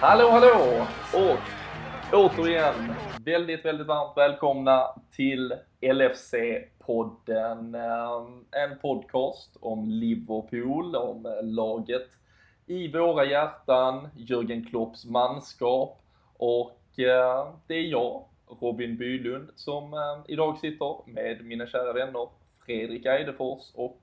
Hallå, hallå! Och återigen väldigt, väldigt varmt välkomna till LFC-podden. Ehm, en podcast om Liverpool, om laget i våra hjärtan, Jürgen Klopps manskap och ehm, det är jag, Robin Bylund, som ehm, idag sitter med mina kära vänner Fredrik Eidefors och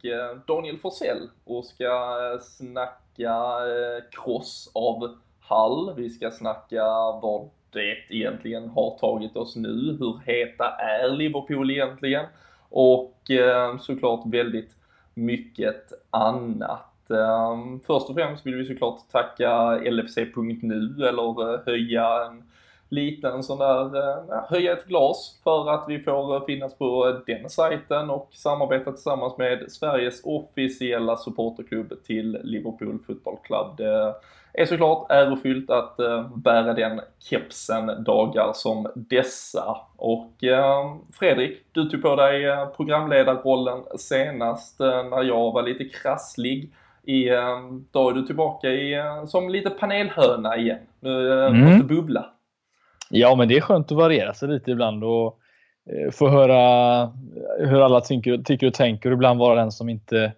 Daniel Forsell och ska eh, snacka eh, kross av Hall. Vi ska snacka vad det egentligen har tagit oss nu. Hur heta är Liverpool egentligen? Och eh, såklart väldigt mycket annat. Eh, först och främst vill vi såklart tacka LFC.nu eller eh, höja en liten sån där, uh, höja ett glas för att vi får uh, finnas på den sajten och samarbeta tillsammans med Sveriges officiella supporterklubb till Liverpool Football Club. Det är såklart ärofyllt att bära den kepsen dagar som dessa. Och Fredrik, du tog på dig programledarrollen senast när jag var lite krasslig i, då är du tillbaka i, eh, som lite panelhöna igen. Nu eh, mm. måste bubbla. Ja, men det är skönt att variera sig lite ibland och eh, få höra hur alla tycker, tycker och tänker och ibland vara den som inte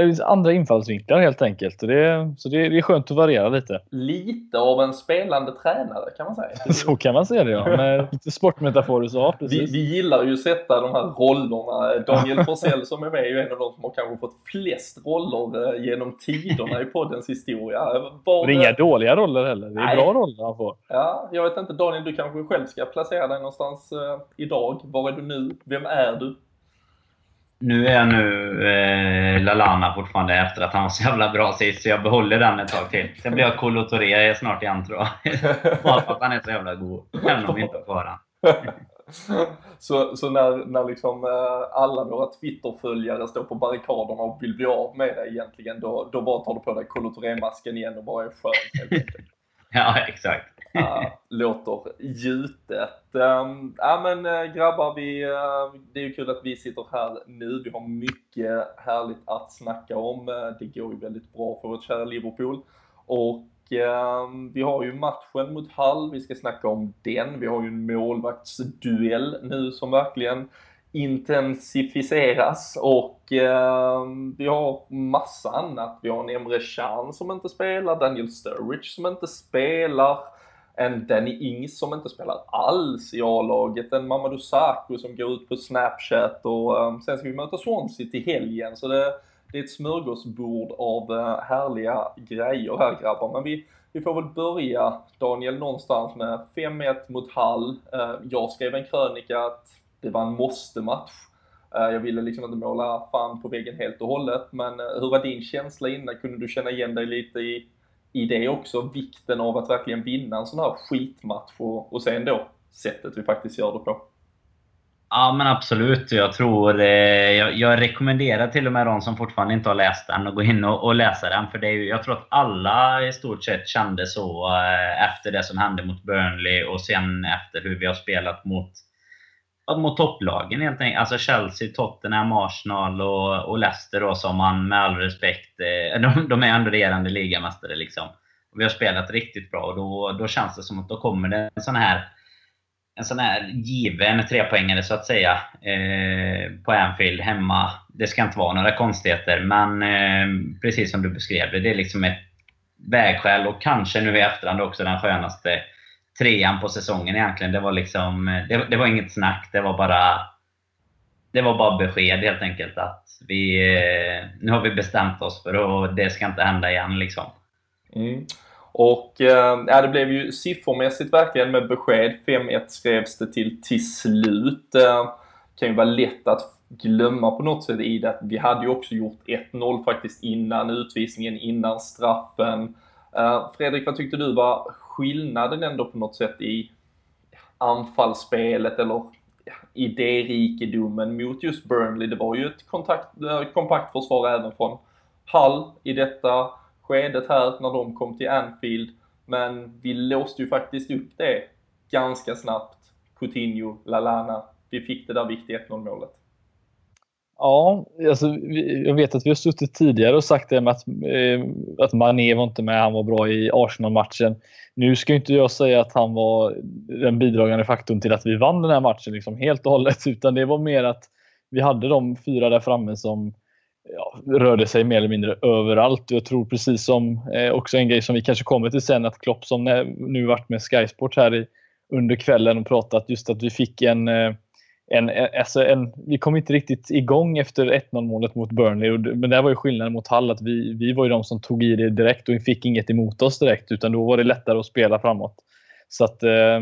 det finns andra infallsvinklar helt enkelt. Det, så det, det, är skönt att variera lite. Lite av en spelande tränare kan man säga. så kan man säga det ja, med lite sportmetaforer så. Vi, vi gillar ju att sätta de här rollerna. Daniel Forsell som är med är ju en av de som har kanske fått flest roller eh, genom tiderna i poddens historia. Var, det är inga dåliga roller heller. Det är nej. bra roller han får. Ja, jag vet inte Daniel, du kanske själv ska placera dig någonstans uh, idag. Var är du nu? Vem är du? Nu är nu eh, Lalana fortfarande efter att han var så jävla bra sist, så jag behåller den ett tag till. Sen blir jag Kolo Touré snart igen tror jag. Bara för att han är så jävla god, även om vi inte har kvar han. så, så när, när liksom eh, alla våra Twitter-följare står på barrikaderna och vill bli av med dig egentligen, då, då bara tar du på dig Kolo Touré-masken igen och bara är skön Ja, exakt låter gjutet. Ehm, ja men uh, grabbar, vi, uh, det är ju kul att vi sitter här nu. Vi har mycket härligt att snacka om. Uh, det går ju väldigt bra för vårt kära Liverpool. Och ehm, vi har ju matchen mot Hall, vi ska snacka om den. Vi har ju en målvaktsduell nu som verkligen intensifieras och eh, vi har massa annat. Vi har en Emre Can som inte spelar, Daniel Sturridge som inte spelar, en Danny Ings som inte spelar alls i A-laget, en Mamadou Sakho som går ut på Snapchat och um, sen ska vi möta Swansea till helgen. Så det, det är ett smörgåsbord av uh, härliga grejer här grabbar. Men vi, vi får väl börja Daniel någonstans med 5-1 mot Hall. Uh, eh, jag skrev en krönika att det var en måste-match. Uh, jag ville liksom inte måla fan på väggen helt och hållet, men hur var din känsla innan? Kunde du känna igen dig lite i i det också vikten av att verkligen vinna en sån här skitmatch och, och sen då sättet vi faktiskt gör det på. Ja men absolut. Jag tror... Eh, jag, jag, rekommenderar till och med de som fortfarande inte har läst den att gå in och, och läsa den. För det är ju, jag tror att alla i stort sett kände så eh, efter det som hände mot Burnley och sen efter hur vi har spelat mot, mot topplagen helt enkelt. Alltså Chelsea, Tottenham, Arsenal och, och Leicester då som man med all respekt... Eh, de, de är ändå regerande ligamästare liksom. Vi har spelat riktigt bra och då, då känns det som att då kommer det en sån här en sån här given trepoängare så att säga eh, på Anfield hemma. Det ska inte vara några konstigheter men eh, precis som du beskrev det, det är liksom ett vägskäl och kanske nu i efterhand också den skönaste trean på säsongen egentligen. Det var liksom, det, det, var inget snack. Det var bara det var bara besked helt enkelt att vi, eh, nu har vi bestämt oss för att det ska inte hända igen liksom. Mm. Och eh, ja, det blev ju siffermässigt verkligen med besked. 5-1 skrevs det till till slut. Det kan ju vara lätt att glömma på något sätt i det att vi hade ju också gjort 1-0 faktiskt innan utvisningen, innan straffen. Fredrik, vad tyckte du var skillnaden ändå på något sätt i anfallsspelet eller idérikedomen mot just Burnley? Det var ju ett kontakt, eh, kompakt försvar även från Hull i detta skedet här när de kom till Anfield. Men vi låste ju faktiskt upp det ganska snabbt. Coutinho, Lalana. Vi fick det där viktiga 1-0 målet. Ja, alltså, jag vet att vi har suttit tidigare och sagt det med att, eh, att Mané var inte med, han var bra i Arsenal-matchen. Nu ska inte jag säga att han var den bidragande faktorn till att vi vann den här matchen liksom helt och hållet, utan det var mer att vi hade de fyra där framme som ja, rörde sig mer eller mindre överallt. Jag tror precis som eh, också en grej som vi kanske kommer till sen, att Klopp som nu varit med Sky Sport här i, under kvällen och pratat just att vi fick en eh, en, alltså en, vi kom inte riktigt igång efter 1-0 målet mot Burnley. Men det var ju skillnaden mot Hall att vi, vi var ju de som tog i det direkt och fick inget emot oss direkt. Utan då var det lättare att spela framåt. Så att eh,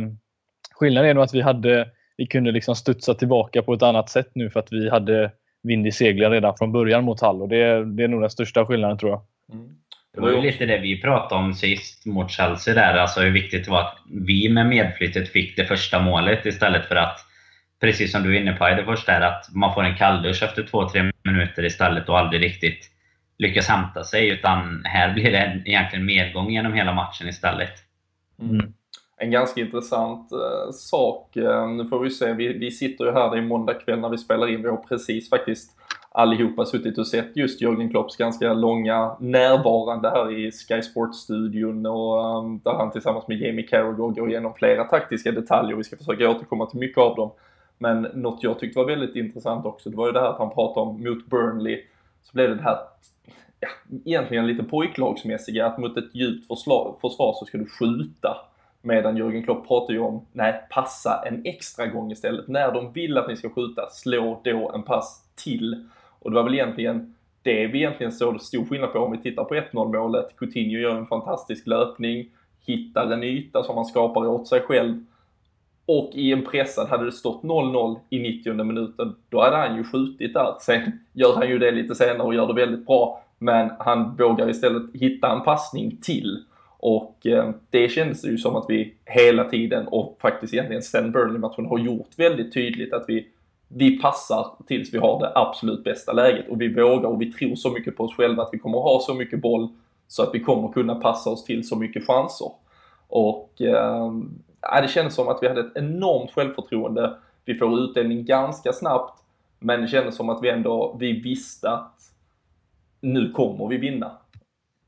skillnaden är nog att vi, hade, vi kunde liksom studsa tillbaka på ett annat sätt nu för att vi hade vind i seglen redan från början mot Hall. Och det, det är nog den största skillnaden tror jag. Mm. Det var ju lite det vi pratade om sist mot Chelsea där, alltså hur viktigt det var att vi med medflyttet fick det första målet istället för att precis som du är inne på det första, är att man får en kalldusch efter 2-3 minuter istället och aldrig riktigt lyckas hämta sig. Utan här blir det egentligen medgång genom hela matchen istället. Mm. En ganska intressant eh, sak. Eh, nu får vi se, vi, vi sitter ju här, det är måndag kväll när vi spelar in. Vi har precis faktiskt allihopa suttit och sett just Jörgen Klopps ganska långa närvarande här i Sky Sports-studion och um, där han tillsammans med Jamie Carragher går igenom flera taktiska detaljer. Vi ska försöka återkomma till mycket av dem. Men något jag tyckte var väldigt intressant också, det var ju det här att han pratade om mot Burnley, så blev det det här, ja, egentligen lite pojklagsmässiga, att mot ett djupt försvar, försvar så ska du skjuta. Medan Jörgen Klopp pratar ju om, nej, passa en extra gång istället. När de vill att ni ska skjuta, slå då en pass till. Och det var väl egentligen det vi egentligen såg stor skillnad på om vi tittar på 1-0 målet. Coutinho gör en fantastisk löpning, hittar en yta som han skapar åt sig själv och i en pressad, hade det stått 0-0 i 90 minuten, då hade han ju skjutit där. Sen gör han ju det lite senare och gör det väldigt bra. Men han vågar istället hitta en passning till. Och eh, det kändes ju som att vi hela tiden, och faktiskt egentligen sen Burnley-matchen, har gjort väldigt tydligt att vi, vi passar tills vi har det absolut bästa läget. Och vi vågar och vi tror så mycket på oss själva att vi kommer ha så mycket boll så att vi kommer kunna passa oss till så mycket chanser. Och eh, det kändes som att vi hade ett enormt självförtroende. Vi får utdelning ganska snabbt, men det kändes som att vi ändå, vi visste att nu kommer vi vinna.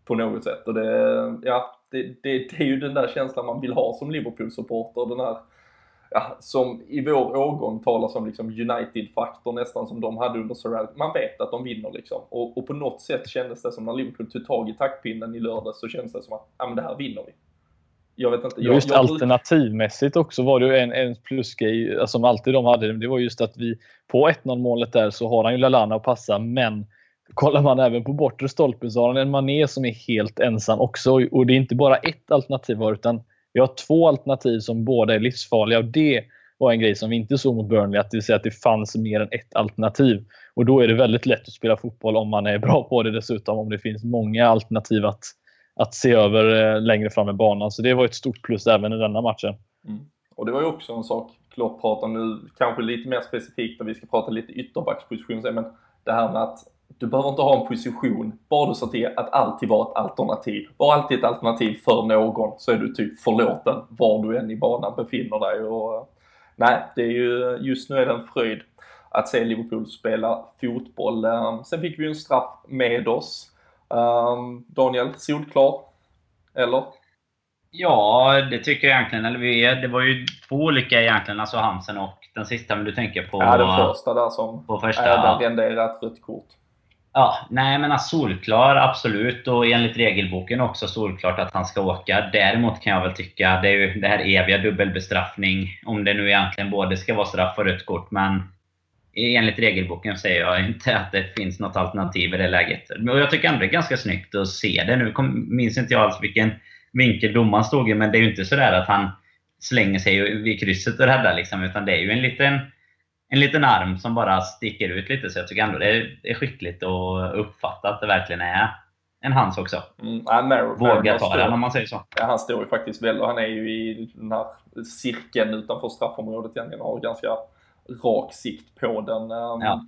På något sätt. Och det, ja, det, det, det är ju den där känslan man vill ha som Liverpool-supporter. Den här, ja, som i vår årgång talas om liksom United-faktor nästan som de hade under Sir Man vet att de vinner liksom. Och, och, på något sätt kändes det som när Liverpool tog tag i taktpinnen i lördag så kändes det som att, ja men det här vinner vi jag vet inte. Jag, just jag, alternativmässigt också var det ju en, en plusgrej alltså, som alltid de hade. Det var just att vi på 1-0 målet där så har han ju Lalana att passa men kollar man även på bortre stolpen så har han en Mané som är helt ensam också. Och det är inte bara ett alternativ utan vi har två alternativ som båda är livsfarliga. Och det var en grej som vi inte såg mot Burnley, att det vill säga att det fanns mer än ett alternativ. Och då är det väldigt lätt att spela fotboll om man är bra på det dessutom, om det finns många alternativ att att se över eh, längre fram i banan. Så det var ett stort plus även i denna matchen. Mm. Och det var ju också en sak Klopp pratar nu, kanske lite mer specifikt, och vi ska prata lite ytterbacksposition, men det här med att du behöver inte ha en position, bara du ser till att alltid vara ett alternativ. Var alltid ett alternativ för någon så är du typ förlåten var du än i banan befinner dig. Och, eh, nej, det är ju, just nu är det en fröjd att se Liverpool spela fotboll. Eh, sen fick vi ju en straff med oss Um, Daniel, solklar? Eller? Ja, det tycker jag egentligen. Eller vi, det var ju två olika egentligen, alltså Hansen och den sista, men du tänker på... Ja, den första där som på första, ja. renderar ett rött kort. Ja, nej men alltså solklar, absolut. Och enligt regelboken också solklart att han ska åka. Däremot kan jag väl tycka, det är ju det här eviga dubbelbestraffning. Om det nu egentligen både ska vara straff och rött kort. Men enligt regelboken säger jag inte att det finns något alternativ i det läget. Men jag tycker ändå det är ganska snyggt att se det. Nu minns inte jag alls vilken vinkel domaren stod i, men det är ju inte sådär att han slänger sig vid krysset och räddar. Liksom, utan det är ju en liten, en liten arm som bara sticker ut lite. Så jag tycker ändå det är, skickligt att uppfatta att det verkligen är en hans också. Mm, ja, Våga ta den om man säger så. Ja, han står ju faktiskt väl och han är ju i den här cirkeln utanför straffområdet egentligen och har ganska rak sikt på den. Ehm, ja.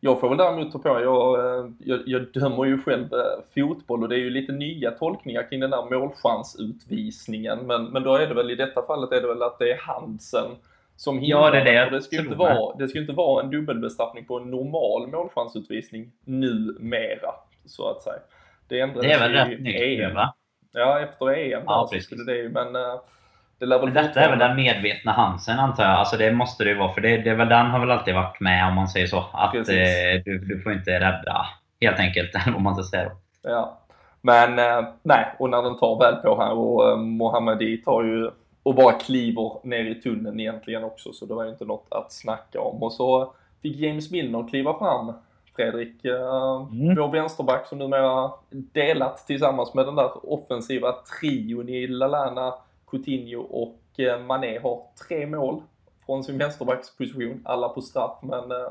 Jag får väl däremot ta på, jag, eh, jag, jag dömer ju själv eh, fotboll och det är ju lite nya tolkningar kring den där målchansutvisningen. Men, men då är det väl i detta fallet är det väl att det är Hansen som Ja, det är det det ska ju inte vara, det ska inte vara en dubbelbestraffning på en normal målchansutvisning numera, så att säga. Det Det är väl rätt nytt nu, va? Ja, efter EM Ja, där så skulle det ju, men eh, det lär väl Men detta är väl den medvetna Hansen antar jag. Alltså det måste det ju vara, för det, det är väl den har väl alltid varit med om man säger så. Att eh, du, du får inte rädda, helt enkelt, om man ska säga då. Ja. Men eh, nej, och när den tar väl på här och eh, Mohammedi tar ju och bara kliver ner i tunneln egentligen också så det var ju inte något att snacka om. Och så fick James Milner kliva fram, Fredrik, eh, Mm. vår vänsterback som numera delat tillsammans med den där offensiva trion i Lalana, Coutinho och eh, Mané har tre mål från sin vänsterbacksposition, alla på straff men eh,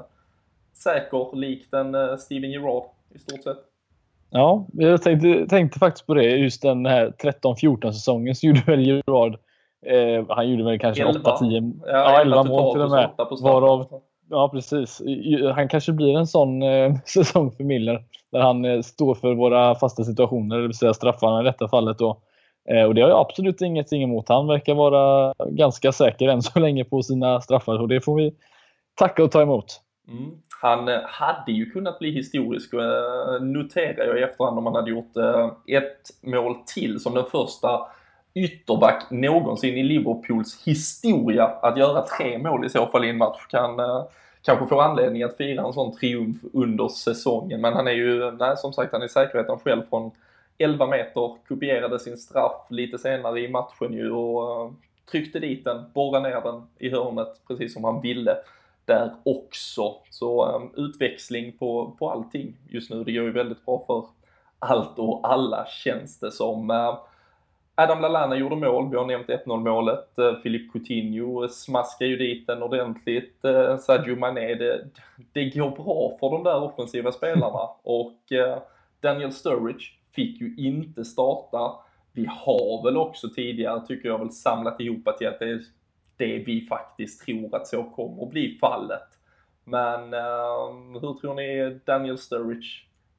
säker likt en eh, Steven Gerrard i stort sett. Ja, jag tänkte, tänkte faktiskt på det. Just den här 13-14 säsongen så gjorde väl Gerard, eh, han gjorde väl kanske Elva. 8-10, ja, 11 mål till och med. Varav, ja precis. Han kanske blir en sån eh, säsong för Miller. Där han eh, står för våra fasta situationer, det vill säga straffarna i detta fallet då. Eh, och det har jag absolut ingenting emot. Han verkar vara ganska säker än så länge på sina straffar och det får vi tacka och ta emot. Mm. Han eh, hade ju kunnat bli historisk, eh, noterar jag i efterhand om han hade gjort ett mål till som den första ytterback någonsin i Liverpools historia att göra tre mål i så fall i en match. Kan kanske få anledning att fira en sån triumf under säsongen. Men han är ju, nej som sagt, han är säkerheten själv från 11 meter, kopierade sin straff lite senare i matchen ju och eh, tryckte dit den, borrade ner den i hörnet precis som han ville där också. Så um, utväxling på, på allting just nu. Det går ju väldigt bra för allt och alla känns det som. Uh, Adam Lallana gjorde mål, vi har nämnt 1-0 målet. Uh, Philippe Coutinho smaskar ju dit den ordentligt. Uh, Sadio Mané, det, det går bra för de där offensiva spelarna. Och Daniel Sturridge fick ju inte starta. Vi har väl också tidigare, tycker jag, väl samlat ihop till att det är det vi faktiskt tror att så kommer att bli fallet. Men eh, hur tror ni Daniel Sturridge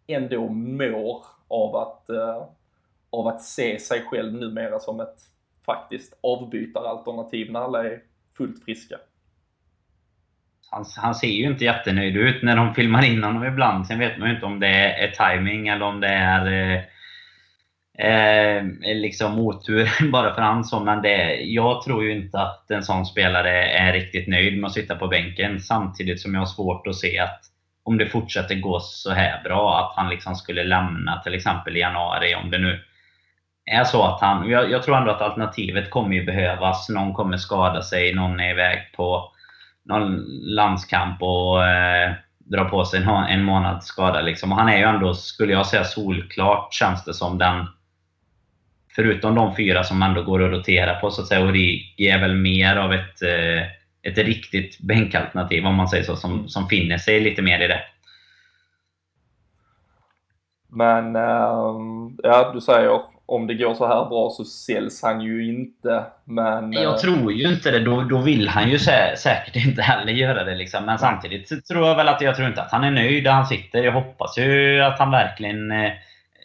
ändå mår av att, eh, av att se sig själv numera som ett faktiskt avbytaralternativ när alla är fullt friska? Han, han ser ju inte jättenöjd ut när de filmar in honom ibland. Sen vet man ju inte om det är timing eller om det är eh, eh, liksom otur bara för han så. Men det, jag tror ju inte att en sån spelare är riktigt nöjd med att sitta på bänken. Samtidigt som jag har svårt att se att om det fortsätter gå så här bra, att han liksom skulle lämna till exempel i januari. Om det nu är så att han... Jag, jag tror ändå att alternativet kommer ju behövas. Någon kommer skada sig, någon är iväg på någon landskamp och eh, dra på sig en, en månads skada. Liksom. Och han är ju ändå, skulle jag säga, solklart känns det som den förutom de fyra som ändå går att rotera på, så att säga, Origi är väl mer av ett, eh, ett riktigt bänkalternativ, om man säger så, som, som finner sig lite mer i det. Men, ähm, ja du säger om det går så här bra så säljs han ju inte. Men, Jag äh, tror ju inte det. Då, då vill han ju sä säkert inte heller göra det. Liksom. Men samtidigt tror jag väl att jag tror inte att han är nöjd där han sitter. Jag hoppas ju att han verkligen eh,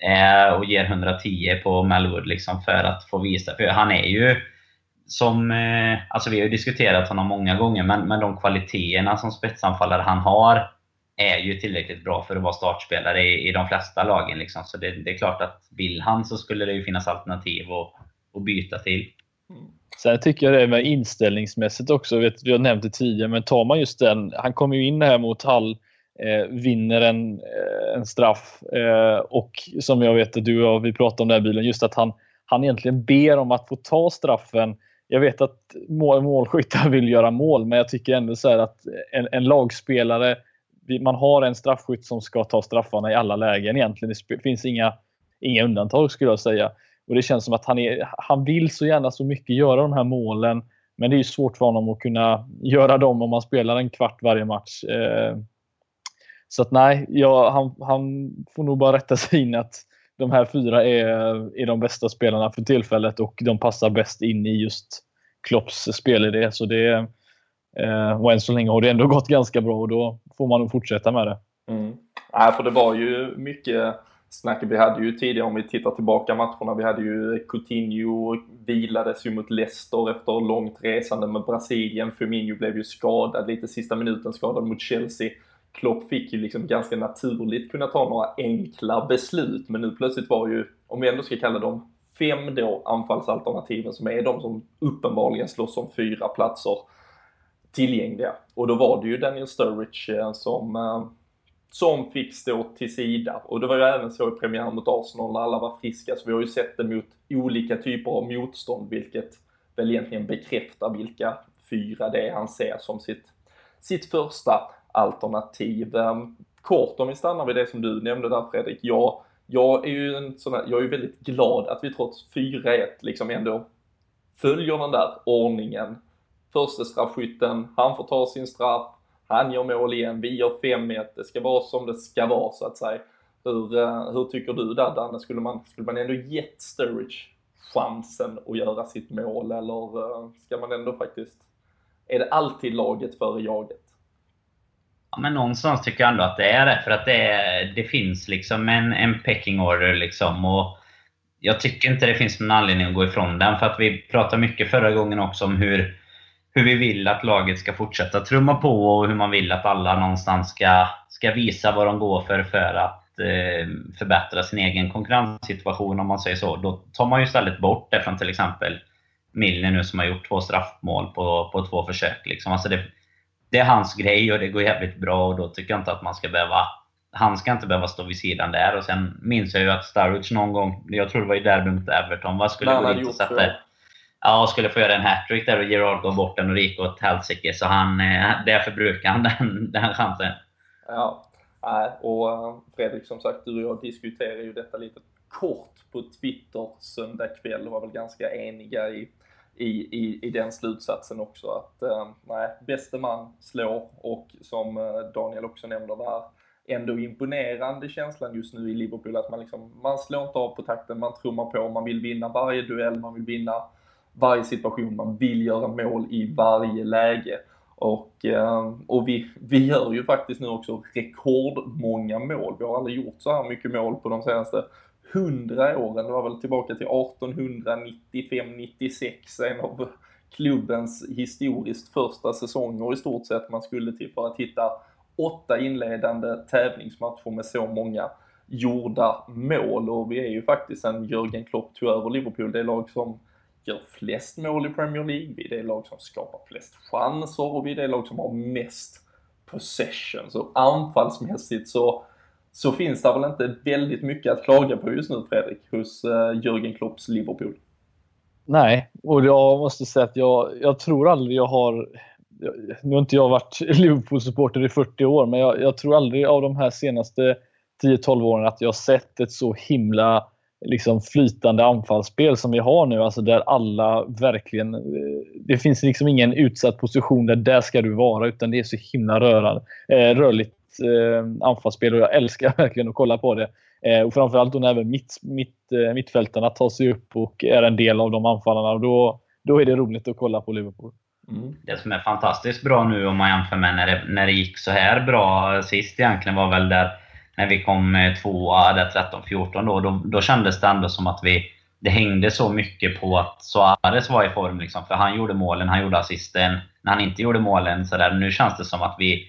är och ger 110 på Melwood liksom, för att få visa. För han är ju som... Eh, alltså vi har ju diskuterat honom många gånger, men, men de kvaliteterna som spetsanfallare han har är ju tillräckligt bra för att vara startspelare i, i de flesta lagen. Liksom. Så det, det, är klart att vill han så skulle det ju finnas alternativ att, att byta till. Sen tycker jag det med inställningsmässigt också, vet, vi har nämnt det tidigare, men tar man just den, han kommer ju in här mot Hall, eh, vinner en, eh, en straff eh, och som jag vet att du och vi pratade om den här bilen, just att han, han egentligen ber om att få ta straffen. Jag vet att mål, målskyttar vill göra mål, men jag tycker ändå så att en, en lagspelare man har en straffskytt som ska ta straffarna i alla lägen egentligen. Det finns inga, inga undantag skulle jag säga. Och Det känns som att han, är, han vill så gärna så mycket göra de här målen. Men det är svårt för honom att kunna göra dem om man spelar en kvart varje match. Eh, så att nej, ja, han, han får nog bara rätta sig in att de här fyra är, är de bästa spelarna för tillfället och de passar bäst in i just Klopps spelidé. Så det, Eh, och än så länge har det ändå gått ganska bra och då får man nog fortsätta med det. Mm. Nej, för det var ju mycket snack. vi hade ju tidigare om vi tittar tillbaka matcherna. Vi hade ju Coutinho vilades ju mot Leicester efter långt resande med Brasilien. Firmino blev ju skadad lite sista minuten skadad mot Chelsea. Klopp fick ju liksom ganska naturligt kunna ta några enkla beslut men nu plötsligt var ju, om vi ändå ska kalla dem fem då anfallsalternativen som är de som uppenbarligen slåss om fyra platser tillgängliga. Och då var det ju Daniel Sturridge eh, som, eh, som fick stå till sida. Och det var ju även så i premiären mot Arsenal när alla var friska, så vi har ju sett det mot olika typer av motstånd, vilket väl egentligen bekräftar vilka fyra det är han ser som sitt, sitt första alternativ. Eh, kort om vi stannar vid det som du nämnde där Fredrik. Jag, jag är ju en sån här, jag är väldigt glad att vi trots 4-1 liksom ändå följer den där ordningen första straffskytten, han får ta sin straff, han gör mål igen, vi gör 5-1, det ska vara som det ska vara så att säga. Hur, eh, hur tycker du där Danne? Skulle man, skulle man ändå gett Sturridge chansen att göra sitt mål eller eh, ska man ändå faktiskt, är det alltid laget före jaget? Ja, men någonstans tycker jag ändå att det är det. För att det, är, det finns liksom en, en pecking order liksom. Och jag tycker inte det finns någon anledning att gå ifrån den. För att vi pratade mycket förra gången också om hur hur vi vill att laget ska fortsätta trumma på och hur man vill att alla någonstans ska, ska visa vad de går för för att eh, förbättra sin egen konkurrenssituation om man säger så. Då tar man ju istället bort det från till exempel Milner nu som har gjort två straffmål på, på två försök. Liksom. Alltså det, det är hans grej och det går jävligt bra och då tycker jag inte att man ska behöva han ska inte behöva stå vid sidan där. Och sen minns jag ju att Sturridge någon gång, jag tror det var i derby mot Everton, vad skulle gå dit och sätta ja, skulle få göra en hattrick där och Gerard gav bort den och det gick åt helsike. Så han, eh, därför brukar han den, den chansen. Ja, och eh, Fredrik som sagt, du och jag diskuterade ju detta lite kort på Twitter söndag kväll och var väl ganska eniga i, i, i, i den slutsatsen också att eh, nej, bäste man slår och som Daniel också nämnde där, ändå imponerande känslan just nu i Liverpool att man liksom, man slår inte av på takten, man trummar på, man vill vinna varje duell, man vill vinna varje situation, man vill göra mål i varje läge. Och, ehm, och vi, vi gör ju faktiskt nu också rekordmånga mål. Vi har aldrig gjort så här mycket mål på de senaste hundra åren. Det var väl tillbaka till 1895-96, en av klubbens historiskt första säsonger i stort sett man skulle till för att hitta åtta inledande tävlingsmatcher med så många gjorda mål. Och vi är ju faktiskt sen Jörgen Klopp tog över Liverpool, det lag som gör flest mål i Premier League, vi är det lag som skapar flest chanser och vi är det lag som har mest possession. Så anfallsmässigt så, så finns det väl inte väldigt mycket att klaga på just nu Fredrik, hos uh, Jürgen Klopps Liverpool. Nej, och jag måste säga att jag, jag tror aldrig jag har nu har inte jag varit Liverpool-supporter i 40 år, men jag, jag, tror aldrig av de här senaste 10-12 åren att jag sett ett så himla liksom flytande anfallsspel som vi har nu, alltså där alla verkligen... Eh, det finns liksom ingen utsatt position där där ska du vara, utan det är så himla rörande, eh, rörligt eh, anfallsspel och jag älskar verkligen att kolla på det. Eh, och framförallt då när även mitt, mitt, eh, mittfältarna tar sig upp och är en del av de anfallarna. Och då, då är det roligt att kolla på Liverpool. Mm. Det som är fantastiskt bra nu om man jämför med när det, när det gick så här bra sist egentligen var väl där när vi kom eh, tvåa där 13-14 då, då, då kändes det ändå som att vi det hängde så mycket på att Suarez var i form. Liksom, för han gjorde målen, han gjorde assisten. När han inte gjorde målen, så där, nu känns det som att vi...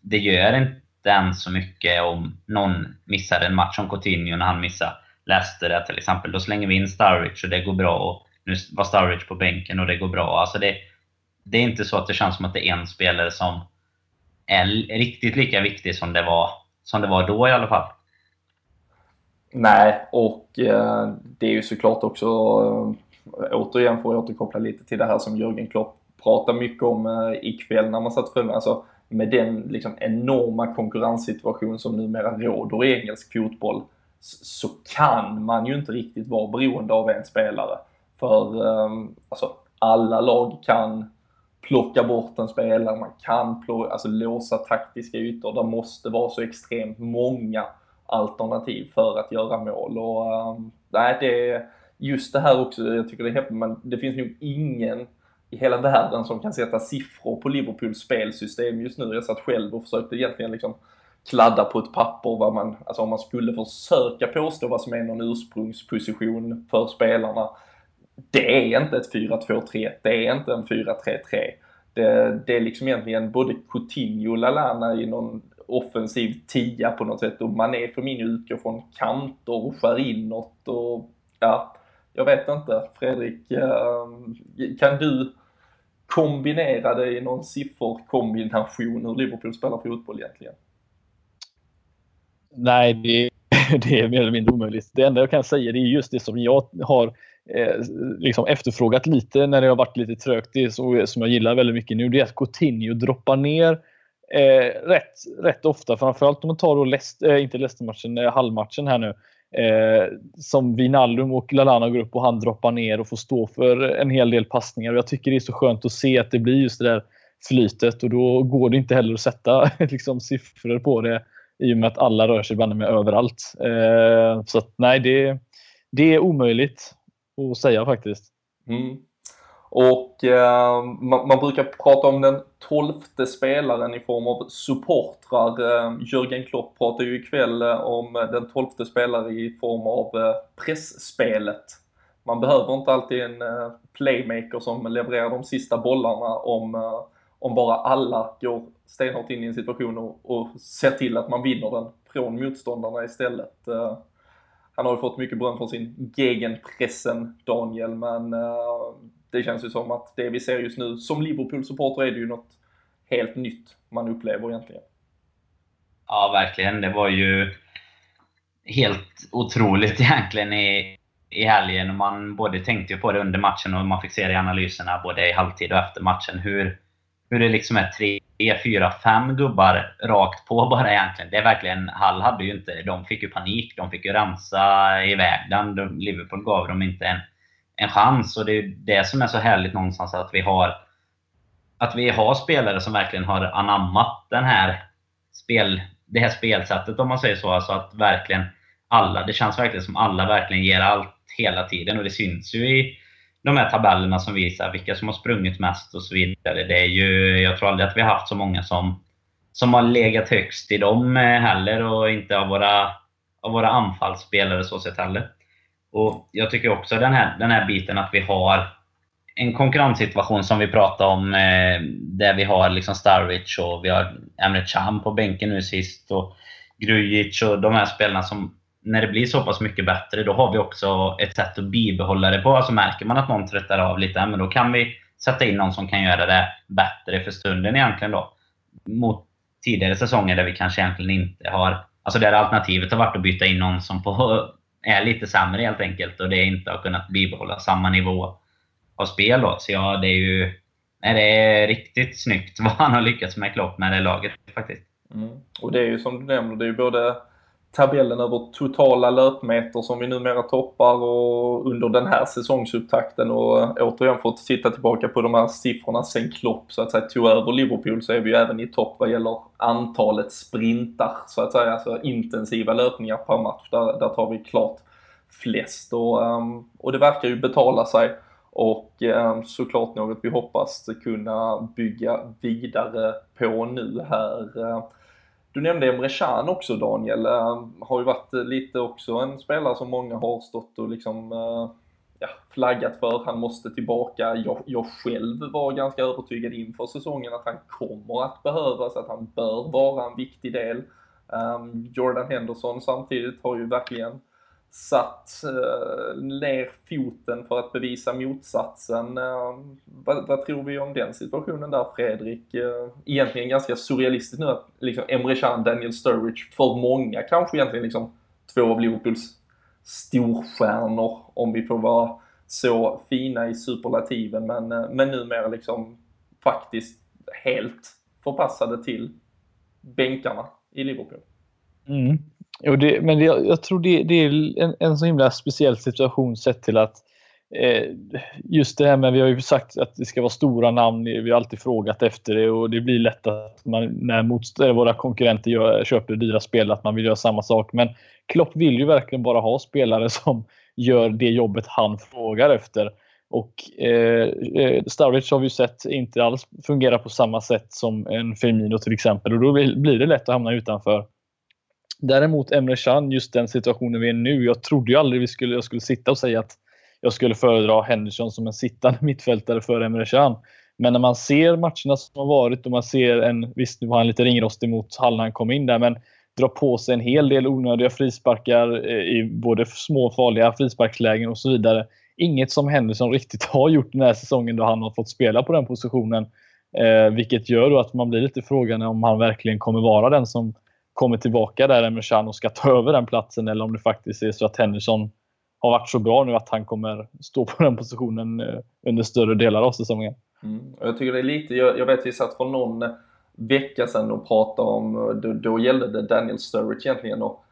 Det gör inte än så mycket om någon missar en match som Coutinho när han missar Leicester det till exempel. Då slänger vi in Sturridge och det går bra. Och nu var Sturridge på bänken och det går bra. Alltså det, det är inte så att det känns som att det är en spelare som är riktigt lika viktig som det var som det var då i alla fall. Nej, och eh, det är ju såklart också, eh, återigen får jag återkoppla lite till det här som Jörgen Klopp pratade mycket om eh, ikväll när man satt för alltså med den liksom, enorma konkurrenssituation som numera råder i engelsk fotboll så kan man ju inte riktigt vara beroende av en spelare. För eh, alltså, alla lag kan plocka bort en spelare, man kan plocka, alltså låsa taktiska ytor. Det måste vara så extremt många alternativ för att göra mål. Och, um, nej, det just det här också, jag tycker det är häftigt, men det finns nog ingen i hela världen som kan sätta siffror på Liverpools spelsystem just nu. Jag satt själv och försökte egentligen liksom kladda på ett papper vad man, alltså om man skulle försöka påstå vad som är någon ursprungsposition för spelarna. Det är inte ett 4-2-3, det är inte en 4-3-3. Det, det, är liksom egentligen både Coutinho och Lalana i någon offensiv tia på något sätt och Mané för min utgår från kanter och skär inåt och ja, jag vet inte. Fredrik, ehm, kan du kombinera det i någon sifferkombination hur Liverpool spelar fotboll egentligen? Nej, det, det, är mer eller mindre omöjligt. Det enda jag kan säga det är just det som jag har eh, liksom efterfrågat lite när det har varit lite trögt. Det så, som jag gillar väldigt mycket nu. Det är att Coutinho droppar ner eh, rätt, rätt ofta. Framförallt om man tar då Lest, eh, inte Leicester-matchen, eh, halvmatchen här nu. Eh, som Vinaldum och Lalana går upp och han droppar ner och får stå för en hel del passningar. Och jag tycker det är så skönt att se att det blir just det där flytet och då går det inte heller att sätta liksom, siffror på det i och med att alla rör sig banne med överallt. Eh, så att, nej, det, det är omöjligt att säga faktiskt. Mm. Och eh, man, man, brukar prata om den tolfte spelaren i form av supportrar. Eh, Jörgen Klopp pratar ju ikväll eh, om den tolfte spelaren i form av eh, pressspelet. Man behöver inte alltid en eh, playmaker som levererar de sista bollarna om, eh, om bara alla går stenhårt in i en situation och, och ser till att man vinner den från motståndarna istället. Eh, han har ju fått mycket beröm från sin gegenpressen, Daniel, men uh, det känns ju som att det vi ser just nu, som Liverpool-supporter är det ju något helt nytt man upplever egentligen. Ja, verkligen. Det var ju helt otroligt egentligen i, i helgen. Man både tänkte ju på det under matchen och man fick se det i analyserna både i halvtid och efter matchen. Hur, hur det liksom är tre, E fyra, fem gubbar rakt på bara egentligen. Det är verkligen, Hall hade ju inte, de fick ju panik. De fick ju rensa iväg den. Liverpool gav dem inte en en chans. Och det är det som är så härligt någonstans att vi har att vi har spelare som verkligen har anammat den här spel, det här spelsättet om man säger så. Alltså att verkligen alla, det känns verkligen som alla verkligen ger allt hela tiden. Och det syns ju i de här tabellerna som visar vilka som har sprungit mest och så vidare. Det är ju, jag tror aldrig att vi har haft så många som, som har legat högst i dem eh, heller och inte av våra, av våra anfallsspelare så sett heller. Och Jag tycker också den här, den här biten att vi har en konkurrenssituation som vi pratade om, eh, där vi har liksom Starwich och vi har Emre Can på bänken nu sist och Grujic och de här spelarna som, när det blir så pass mycket bättre, då har vi också ett sätt att bibehålla det på. Alltså märker man att någon tröttar av lite, men då kan vi sätta in någon som kan göra det bättre för stunden egentligen då. Mot tidigare säsonger där vi kanske egentligen inte har... Alltså där alternativet har varit att byta in någon som på är lite sämre helt enkelt och det inte har kunnat bibehålla samma nivå av spel. Då. Så ja, det är ju nej, det är riktigt snyggt vad han har lyckats med Klopp med det laget faktiskt. Mm. Och det är ju som du nämner, det är ju både tabellen över totala löpmeter som vi numera toppar och under den här säsongsupptakten och återigen fått titta tillbaka på de här siffrorna sen Klopp så att säga tog över Liverpool så är vi ju även i topp vad gäller antalet sprintar så att säga, alltså intensiva löpningar per match. Där, där tar vi klart flest och, um, och det verkar ju betala sig och um, såklart något vi hoppas kunna bygga vidare på nu här. Du nämnde Emre Can också Daniel, uh, har ju varit eh, lite också en spelare som många har stått och liksom uh, ja, flaggat för. Han måste tillbaka. Jag, jag själv var ganska övertygad inför säsongen att han kommer att behövas, att han bör vara en viktig del. Um, Jordan Henderson samtidigt har ju verkligen satt eh, ner foten för att bevisa motsatsen. Eh, vad, vad, tror vi om den situationen där Fredrik? Eh, egentligen ganska surrealistiskt nu att liksom Emre Can, Daniel Sturridge, för många kanske egentligen liksom två av Liverpools storstjärnor om vi får vara så fina i superlativen men, eh, men numera liksom faktiskt helt förpassade till bänkarna i Liverpool. Mm. Jo, det, men det, jag tror det, det är en, en så himla speciell situation sett till att eh, just det här med, vi har ju sagt att det ska vara stora namn, vi har alltid frågat efter det och det blir lätt att man, när motst- eh, våra konkurrenter gör, köper dyra spel att man vill göra samma sak. Men Klopp vill ju verkligen bara ha spelare som gör det jobbet han frågar efter. Och eh, eh, Sturridge har vi ju sett inte alls fungera på samma sätt som en Firmino till exempel och då blir det lätt att hamna utanför Däremot Emre Can, just den situationen vi är nu. Jag trodde ju aldrig vi skulle, jag skulle sitta och säga att jag skulle föredra Henderson som en sittande mittfältare för Emre Can. Men när man ser matcherna som har varit och man ser en, visst nu var han lite ringrostig mot Hall när han kom in där, men drar på sig en hel del onödiga frisparkar eh, i både små farliga frisparkslägen och så vidare. Inget som Henderson riktigt har gjort den här säsongen då han har fått spela på den positionen. Eh, vilket gör då att man blir lite frågan om han verkligen kommer vara den som kommer tillbaka där Emre och ska ta över den platsen eller om det faktiskt är så att Henderson har varit så bra nu att han kommer stå på den positionen eh, under större delar av säsongen. Mm. Jag tycker det är lite, jag, jag vet vi satt för någon vecka sedan och pratade om, eh, då, då gällde det Daniel Sturridge egentligen och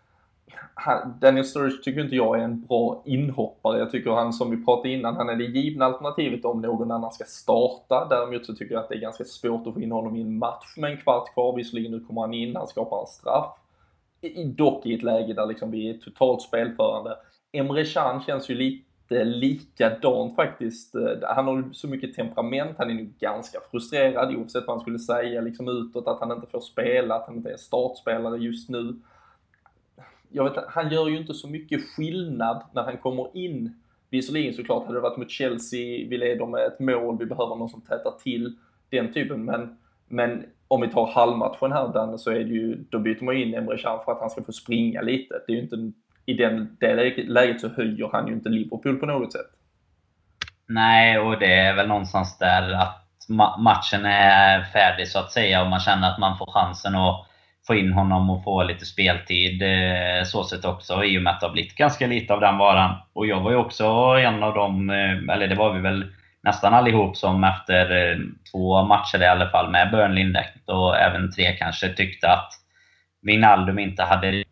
han, Daniel Sturridge tycker inte jag är en bra inhoppare. Jag tycker han, som vi pratade innan, han är det givna alternativet om någon annan ska starta. Däremot så tycker jag att det är ganska svårt att få in honom i en match med en kvart kvar. Visserligen nu kommer han in, han skapar en straff. I, dock i ett läge där liksom vi är totalt spelförande. Emre Can känns ju lite likadant faktiskt. Eh, han har så mycket temperament, han är nog ganska frustrerad oavsett vad han skulle säga liksom utåt, att han inte får spela, att han inte är startspelare just nu jag vet han gör ju inte så mycket skillnad när han kommer in. Visserligen såklart, hade det varit mot Chelsea, vi leder med ett mål, vi behöver någon som tätar till den typen, men, men om vi tar halvmatchen här Danne, så är det ju, då byter man in Emre Can för att han ska få springa lite. Det är ju inte, i den, det läget så höjer han ju inte Liverpool på något sätt. Nej, och det är väl någonstans där att matchen är färdig så att säga och man känner att man får chansen att få in honom och få lite speltid eh, så sett också i och med att det har blivit ganska lite av den varan. Och jag var ju också en av dem, eh, eller det var vi väl nästan allihop som efter eh, två matcher i alla fall med Burnley indirekt och även tre kanske tyckte att Wijnaldum inte hade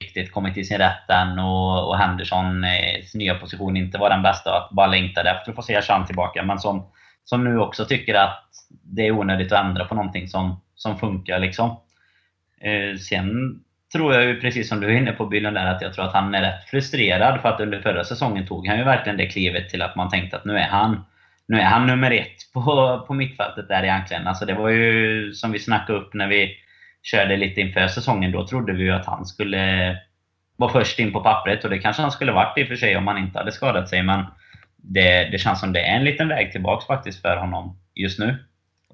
riktigt kommit till sin rätt än och, och Henderson eh, nya position inte var den bästa och att bara längtade efter att få se Chan tillbaka. Men som, som nu också tycker att det är onödigt att ändra på någonting som, som funkar liksom. Eh, sen tror jag ju precis som du är inne på Bylund där, att jag tror att han är rätt frustrerad för att under förra säsongen tog han ju verkligen det klivet till att man tänkte att nu är han nu är han nummer ett på, på mittfältet där egentligen. Alltså det var ju som vi snackade upp när vi körde lite inför säsongen. Då trodde vi ju att han skulle vara först in på pappret och det kanske han skulle varit i och för sig om han inte hade skadat sig. Men det, det känns som det är en liten väg tillbaks faktiskt för honom just nu.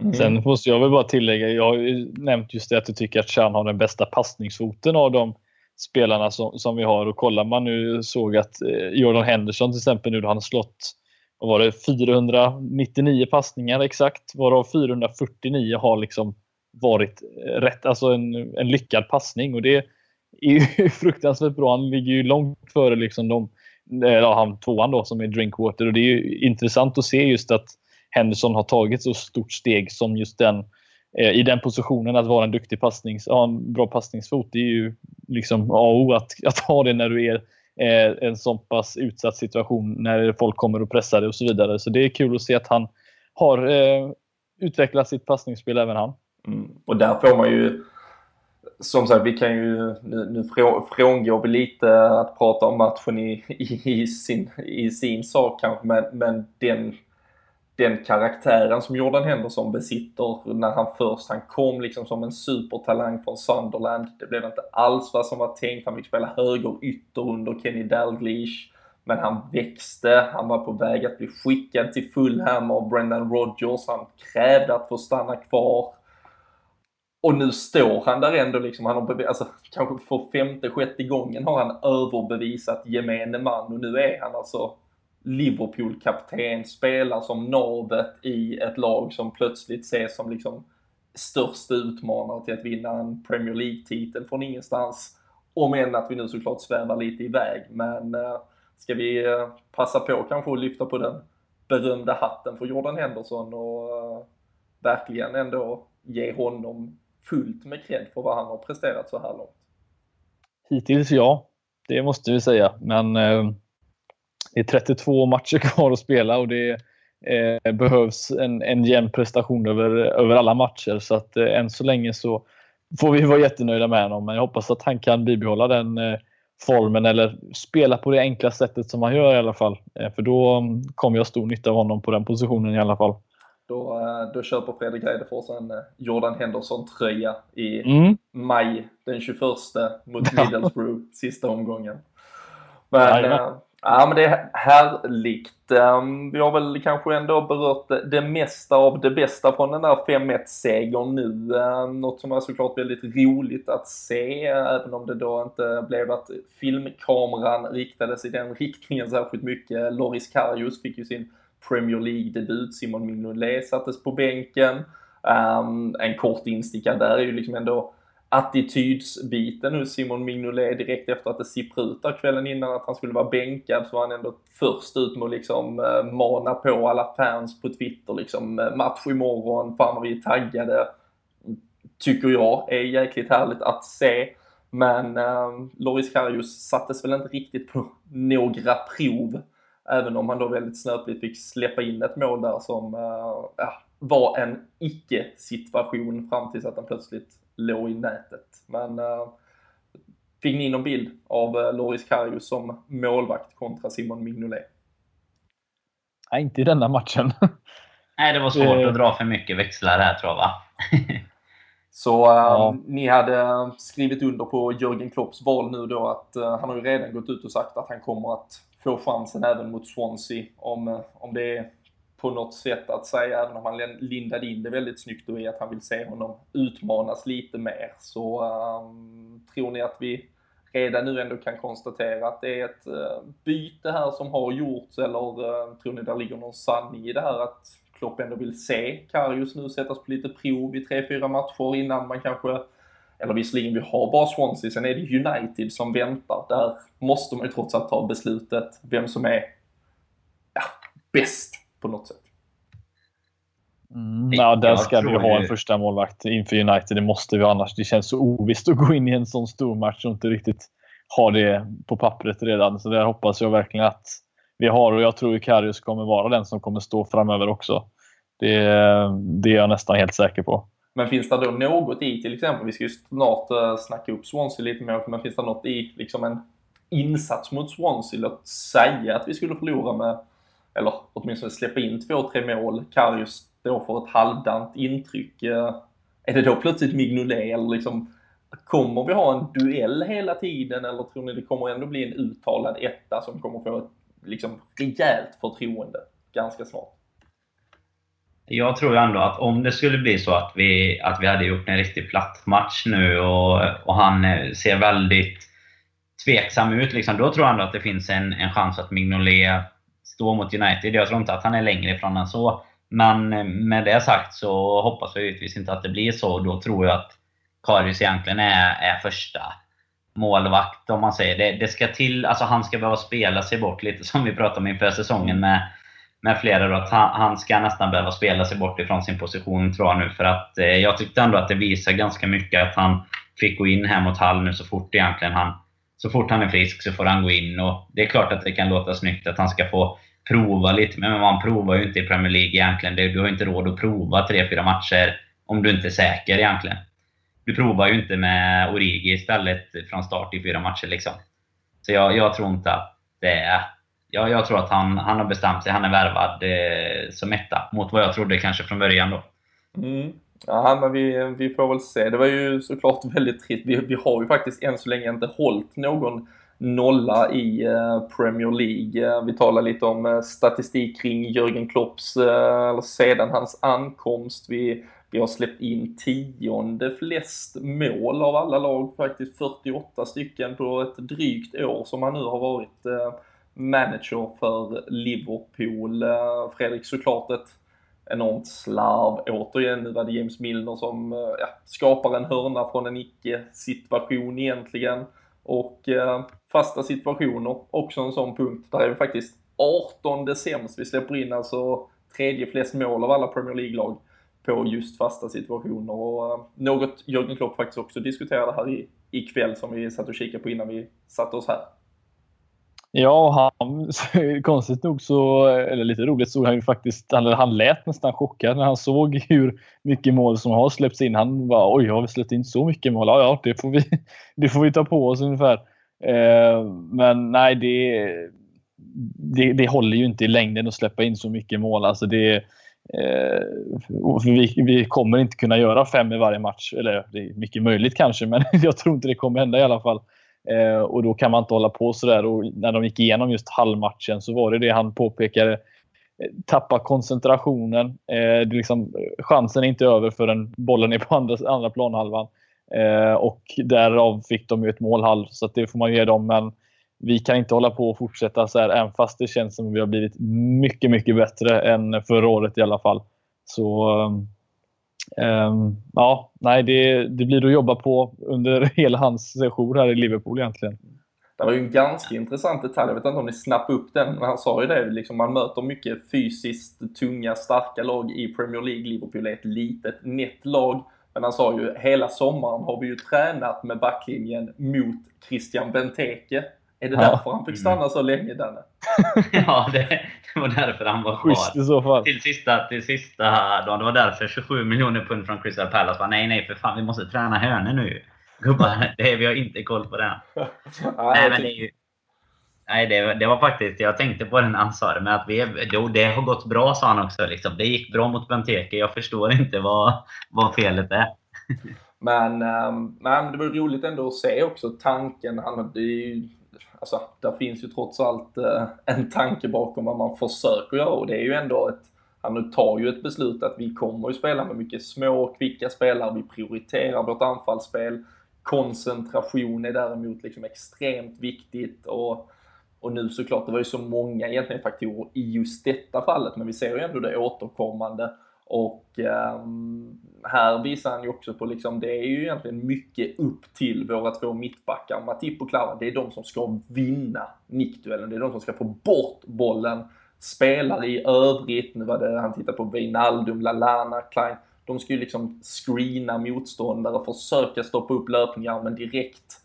Mm. Sen måste jag väl bara tillägga, jag har ju nämnt just det att du tycker att Chan har den bästa passningsfoten av de spelarna som, som vi har. Och kollar man nu såg att eh, Jordan Henderson till exempel nu då han slått vad var det, 499 passningar exakt, varav 449 har liksom varit eh, rätt, alltså en, en lyckad passning. Och det är ju fruktansvärt bra. Han ligger ju långt före liksom de, eh, ja, han tvåan då som är Drinkwater. Och det är ju intressant att se just att Henderson har tagit så stort steg som just den eh, i den positionen att vara en duktig passnings, ha en bra passningsfot. Det är ju liksom A och O att, att ha det när du är eh, en så pass utsatt situation när folk kommer och pressar dig och så vidare. Så det är kul att se att han har eh, utvecklat sitt passningsspel även han. Mm. Och där får man ju som sagt, vi kan ju nu, nu frångår vi lite att prata om matchen i, i, i, sin, i sin sak kanske, men, men den den karaktären som Jordan Henderson besitter när han först, han kom liksom som en supertalang från Sunderland. Det blev inte alls vad som var tänkt. Han fick spela höger ytter under Kenny Dalglish. Men han växte, han var på väg att bli skickad till Fulham av Brendan Rodgers. Han krävde att få stanna kvar. Och nu står han där ändå liksom, han har alltså, kanske för femte, sjätte gången har han överbevisat gemene man och nu är han alltså Liverpool-kapten spelar som navet i ett lag som plötsligt ses som liksom största utmanare till att vinna en Premier League-titel från ingenstans. Om än att vi nu såklart svävar lite iväg, men äh, ska vi äh, passa på kanske att lyfta på den berömda hatten för Jordan Henderson och äh, verkligen ändå ge honom fullt med cred för vad han har presterat så här långt? Hittills ja, det måste vi säga, men det är 32 matcher kvar att spela och det eh, behövs en, en jämn prestation över, över alla matcher. Så att eh, än så länge så får vi vara jättenöjda med honom. Men jag hoppas att han kan bibehålla den eh, formen eller spela på det enkla sättet som han gör i alla fall. Eh, för då mm, kommer jag stor nytta av honom på den positionen i alla fall. Då, eh, då köper Fredrik Eidefors en eh, Jordan Henderson-tröja i mm. maj den 21 mot Middlesbrough, sista omgången. Men, ja, men det är härligt. Ehm, vi har väl kanske ändå berört det, mesta av det bästa från den där 5-1-segern nu. Ehm, något som var såklart väldigt roligt att se, även om det då inte blev att filmkameran riktades i den riktningen särskilt mycket. Loris Karius fick ju sin Premier League-debut. Simon Mignolet sattes på bänken. Ehm, en kort instickare där är ju liksom ändå attitydsbiten hos Simon Mignolet direkt efter att det sipprade ut där kvällen innan att han skulle vara bänkad så var han ändå först ut med att liksom eh, mana på alla fans på Twitter liksom eh, match imorgon, fan vad vi är taggade. Tycker jag är jäkligt härligt att se. Men uh, Loris Karius sattes väl inte riktigt på några prov Även om han då väldigt snöpligt fick släppa in ett mål där som uh, var en icke-situation fram tills att han plötsligt låg i nätet. Men uh, fick ni någon bild av uh, Loris Karius som målvakt kontra Simon Mignolet? Nej, inte i denna matchen. Nej, det var svårt att dra för mycket växlar här tror jag va? Så uh, ja. ni hade skrivit under på Jörgen Klopps val nu då att uh, han har ju redan gått ut och sagt att han kommer att få chansen även mot Swansea. Om, eh, om det är på något sätt att säga, även om han lindade in det väldigt snyggt då i att han vill se honom utmanas lite mer. Så um, tror ni att vi redan nu ändå kan konstatera att det är ett uh, byte här som har gjorts eller uh, tror ni det ligger någon sanning i det här att Klopp ändå vill se Karius nu sättas på lite prov i 3-4 matcher innan man kanske eller visserligen vi har bara Swansea, sen är det United som väntar. Där måste man ju trots allt ta beslutet vem som är ja, bäst på något sätt. Mm, ja, där ska vi ha en första målvakt inför United. Det måste vi annars. Det känns så ovisst att gå in i en sån stor match och inte riktigt ha det på pappret redan. Så där hoppas jag verkligen att vi har och jag tror att Karius kommer vara den som kommer stå framöver också. Det, det är jag nästan helt säker på. Men finns det då något i till exempel, vi ska ju snart uh, snacka upp Swansea lite mer, men finns det något i liksom en insats mot Swansea, låt säga att vi skulle förlora med, eller åtminstone släppa in två, tre mål, Karius då får ett halvdant intryck. Eh, är det då plötsligt Mignolet eller liksom Kommer vi ha en duell hela tiden eller tror ni det kommer ändå bli en uttalad etta som kommer få ett liksom rejält förtroende ganska snart? jag tror ju ändå att om det skulle bli så att vi, att vi hade gjort en riktigt platt match nu och, och han eh, ser väldigt tveksam ut, liksom, då tror jag ändå att det finns en, en chans att Mignolet stå mot United. Jag tror inte att han är längre ifrån än så. Men eh, med det sagt så hoppas jag givetvis inte att det blir så. Då tror jag att Karius egentligen är, är första målvakt, om man säger. Det, det ska till, alltså han ska behöva spela sig bort lite som vi pratade om inför säsongen med med flera då, att han, han, ska nästan behöva spela sig bort ifrån sin position tror jag nu. För att eh, jag tyckte ändå att det visar ganska mycket att han fick gå in här mot Hall nu så fort egentligen han så fort han är frisk så får han gå in. Och Det är klart att det kan låta snyggt att han ska få prova lite, men man provar ju inte i Premier League egentligen. Du har inte råd att prova 3-4 matcher om du inte är säker egentligen. Du provar ju inte med Origi istället från start i fyra matcher. Liksom. Så jag, jag tror inte att det är Jag, jag tror att han, han har bestämt sig. Han är värvad eh, som etta mot vad jag trodde kanske från början då. Mm. Ja, men vi, vi får väl se. Det var ju såklart väldigt trist. Vi, vi har ju faktiskt än så länge inte hållit någon nolla i eh, Premier League. Eh, vi talar lite om eh, statistik kring Jörgen Klopps, eller sedan hans ankomst. Vi, vi har släppt in tionde flest mål av alla lag, faktiskt 48 stycken på ett drygt år som han nu har varit manager för Liverpool. Fredrik, såklart ett enormt slarv. Återigen, nu var det James Milner som eh, ja, skapar en hörna från en icke-situation egentligen. Och eh, fasta situationer, också en sån punkt. Där är vi faktiskt 18 sämst. Vi släpper in alltså tredje flest mål av alla Premier League-lag på just fasta situationer. Och eh, något Jörgen Klopp faktiskt också diskuterade här i, ikväll som vi satt och kikade på innan vi satte oss här. Ja, han, konstigt nog så, eller lite roligt, såg han ju faktiskt, han, han lät nästan chockad när han såg hur mycket mål som har släppts in. Han var oj, har vi släppt in så mycket mål? Ja, ja det, får vi, det får vi ta på oss ungefär. Eh, men nej, det, det, det håller ju inte i längden att släppa in så mycket mål. Alltså det, Eh, vi, vi, kommer inte kunna göra fem i varje match. Eller det är mycket möjligt kanske, men jag tror inte det kommer hända i alla fall. Eh, och då kan man inte hålla på sådär. Och när de gick igenom just halvmatchen så var det det han påpekade. Eh, tappa koncentrationen. Eh, det liksom, chansen är inte över förrän bollen är på andra, andra planhalvan. Eh, och därav fick de ju ett målhalv, så det får man ge dem. Men vi kan inte hålla på och fortsätta så här, även fast det känns som att vi har blivit mycket, mycket bättre än förra året i alla fall. Så ehm, um, ja, nej, det, det blir att jobba på under hela hans sejour här i Liverpool egentligen. Det var ju en ganska intressant detalj, jag vet inte om ni snappade upp den, men han sa ju det, liksom, man möter mycket fysiskt tunga, starka lag i Premier League. Liverpool är ett litet, nätt lag. Men han sa ju, hela sommaren har vi ju tränat med backlinjen mot Christian Benteke. Är det därför han fick stanna så länge, Danne? ja, det, det, var därför han var kvar. Schysst i så fall. Till sista, till sista dagen. Det var därför 27 miljoner pund från Crystal Palace var nej, nej, för fan, vi måste träna hörnor nu. Gubbar, det, vi har inte koll på det. nej, men det är ju, Nej, det, det, var faktiskt, jag tänkte på det sa det, men att vi, jo, det har gått bra sa han också. Liksom. Det gick bra mot Benteke. Jag förstår inte vad, vad felet är. men, ähm, men det var roligt ändå att se också tanken. Han hade ju alltså, där finns ju trots allt eh, en tanke bakom vad man försöker göra och det är ju ändå ett, han tar ju ett beslut att vi kommer ju spela med mycket små, kvicka spelare, vi prioriterar vårt anfallsspel. Koncentration är däremot liksom extremt viktigt och, och nu såklart, det var ju så många egentligen faktorer i just detta fallet, men vi ser ju ändå det återkommande. Och um, här visar han ju också på liksom, det är ju egentligen mycket upp till våra två mittbackar, Matip och Klavan. Det är de som ska vinna nickduellen. Det är de som ska få bort bollen. Spelare i övrigt, nu var det, han tittade på Wijnaldum, Lalana, Klein. De ska ju liksom screena motståndare, försöka stoppa upp löpningar, men direkt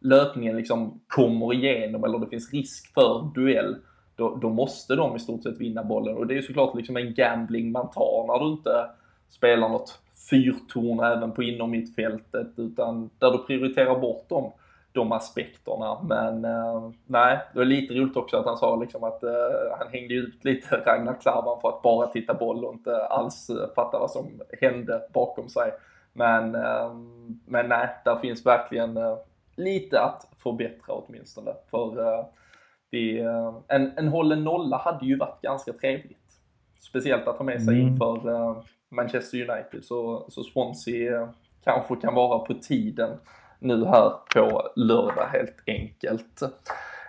löpningen liksom kommer igenom eller det finns risk för duell då, då, måste de i stort sett vinna bollen. Och det är ju såklart liksom en gambling man tar när du inte spelar något fyrtorn även på inom mittfältet utan där du prioriterar bort dem de aspekterna. Men eh, nej, det var lite roligt också att han sa liksom att eh, han hängde ut lite Ragnar Klavan för att bara titta boll och inte alls fatta vad som hände bakom sig. Men, eh, men nej, där finns verkligen eh, lite att förbättra åtminstone. För eh, det, eh, en, en hållen nolla hade ju varit ganska trevligt. Speciellt att ha med sig mm. inför Manchester United. Så, så Swansea eh, kanske kan vara på tiden nu här på lördag helt enkelt.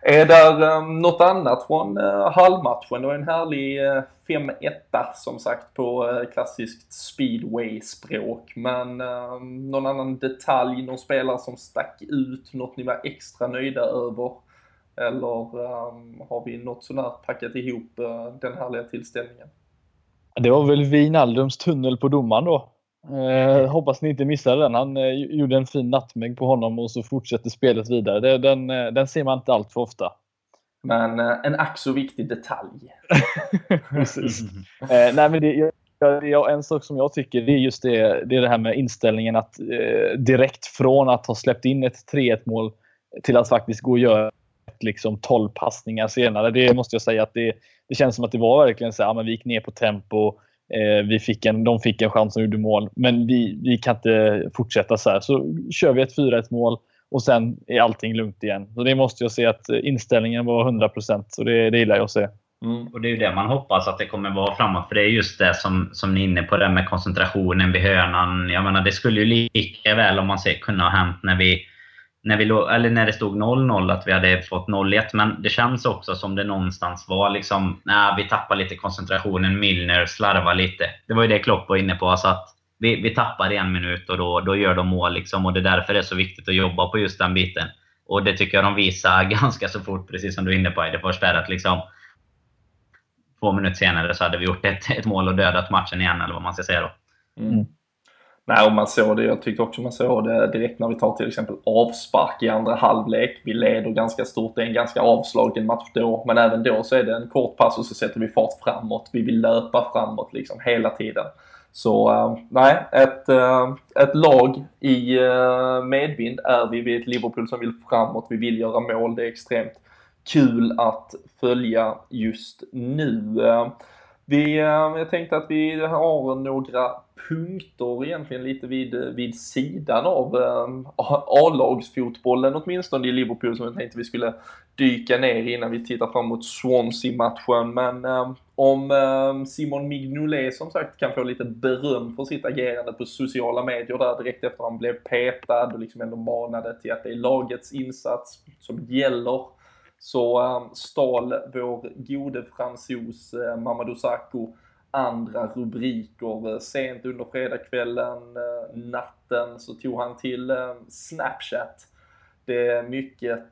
Är det eh, um, något annat från uh, halvmatchen? Det var en härlig uh, 5-1 som sagt på uh, klassiskt speedway-språk. Men uh, någon annan detalj, någon spelare som stack ut, något ni var extra nöjda över? Eller um, har vi något sånär packat ihop uh, den härliga tillställningen? Det var väl Wijnaldums tunnel på domaren då. Eh, hoppas ni inte missade den. Han eh, gjorde en fin nattmägg på honom och så fortsätter spelet vidare. Det, den, eh, den ser man inte allt för ofta. Men eh, en ack så viktig detalj. Precis. eh, nej, men det, jag, en sak som jag tycker det är just det, det, är det här med inställningen att eh, direkt från att ha släppt in ett 3-1 mål till att faktiskt gå och göra liksom 12 passningar senare. Det måste jag säga att det, det känns som att det var verkligen så att vi gick ner på tempo. Eh, vi fick en, de fick en chans och gjorde mål. Men vi, vi kan inte fortsätta så här. Så kör vi ett 4-1 mål och sen är allting lugnt igen. Så det måste jag säga att inställningen var 100% och det, det gillar jag att se. Mm. Och det är ju det man hoppas att det kommer vara framåt. För det är just det som, som ni är inne på, det med koncentrationen vid hörnan. Jag menar, det skulle ju lika väl om man ser kunna ha hänt när vi när, vi, eller när det stod 0-0 att vi hade fått 0-1. Men det känns också som det någonstans var liksom, nej, vi tappar lite koncentrationen. Milner slarvar lite. Det var ju det Klopp var inne på. Alltså att vi, vi tappar en minut och då, då gör de mål. Liksom, och det är därför det är så viktigt att jobba på just den biten. Och det tycker jag de visar ganska så fort, precis som du är inne på i det första. Att liksom, två minuter senare så hade vi gjort ett, ett mål och dödat matchen igen, eller vad man ska säga då. Mm. Nej, och man såg det. Jag tyckte också man såg det direkt när vi tar till exempel avspark i andra halvlek. Vi leder ganska stort. Det är en ganska avslagen match då. Men även då så är det en kort pass och så sätter vi fart framåt. Vi vill löpa framåt liksom hela tiden. Så äh, nej, ett, äh, ett lag i äh, medvind är vi. Vi är ett Liverpool som vill framåt. Vi vill göra mål. Det är extremt kul att följa just nu. Vi, eh, jag tänkte att vi har några punkter egentligen lite vid, vid sidan av eh, A-lagsfotbollen åtminstone i Liverpool som jag tänkte vi skulle dyka ner innan vi tittar fram mot Swansea-matchen. Men eh, om eh, Simon Mignolet som sagt kan få lite beröm för sitt agerande på sociala medier där direkt efter han blev petad och liksom ändå manade till att det är lagets insats som gäller så um, stal vår gode fransos uh, Mamadou Sakho andra rubriker. Uh, sent under fredagskvällen, uh, natten, så tog han till uh, Snapchat. Det mycket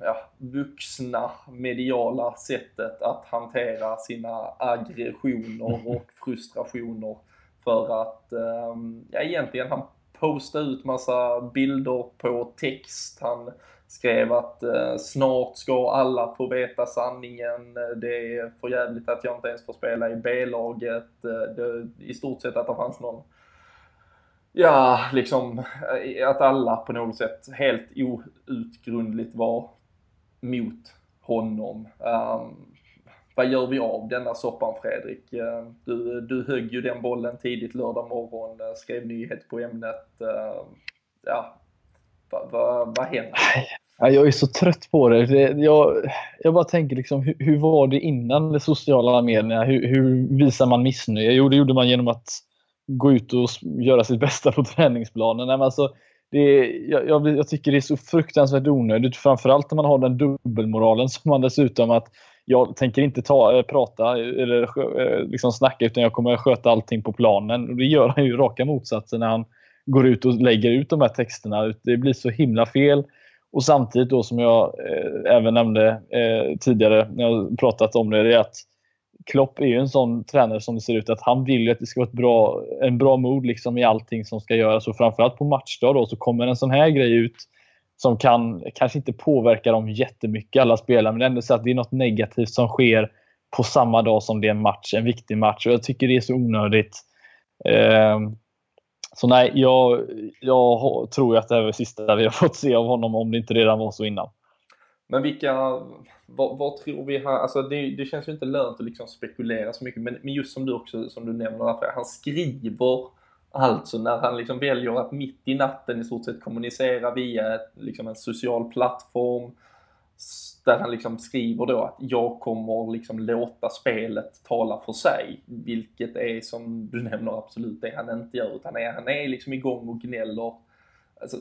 ja, vuxna mediala sättet att hantera sina aggressioner och frustrationer för att ja, egentligen han postade ut massa bilder på text. Han skrev att eh, snart ska alla få veta sanningen. Eh, det är för jävligt att jag inte ens får spela i B-laget. Eh, I stort sett att det fanns någon, ja, liksom eh, att alla på något sätt helt outgrundligt var mot honom. Um, vad gör vi av denna soppan Fredrik? Ehm, du, du högg ju den bollen tidigt lördag morgon, eh, skrev nyhet på ämnet. Ehm, ja, vad va, va händer? Jag är så trött på det. Jag, jag bara tänker, liksom, hur, hur var det innan de sociala medierna? Hur, hur visar man missnöje? Jo, det gjorde man genom att gå ut och göra sitt bästa på träningsplanen. Nej, alltså, det jag, jag, jag, tycker det är så fruktansvärt onödigt. Framförallt när man har den dubbelmoralen som man dessutom att jag tänker inte ta, eh, prata eh, eller eh, liksom snacka utan jag kommer sköta allting på planen. Och det gör han ju raka motsatsen när han går ut och lägger ut de här texterna. Det blir så himla fel. Och samtidigt då som jag eh, även nämnde eh, tidigare när jag pratat om det, det är att Klopp är ju en sån tränare som det ser ut att han vill att det ska vara ett bra, en bra mod liksom i allting som ska göras. Och framförallt på matchdag då så kommer en sån här grej ut som kan kanske inte påverka dem jättemycket alla spelare men ändå så att det är något negativt som sker på samma dag som det är en match, en viktig match. Och jag tycker det är så onödigt. Eh, så nej, jag, jag tror att det är det sista vi har fått se av honom om det inte redan var så innan. Men vilka, vad, vad tror vi här, alltså det, det, känns ju inte lönt att liksom spekulera så mycket, men, men just som du också, som du nämner, han skriver alltså när han liksom väljer att mitt i natten i stort sett kommunicera via liksom en social plattform, där han liksom skriver då att jag kommer liksom låta spelet tala för sig, vilket är som du nämner absolut det han inte gör, utan är, han är liksom igång och gnäller. Alltså,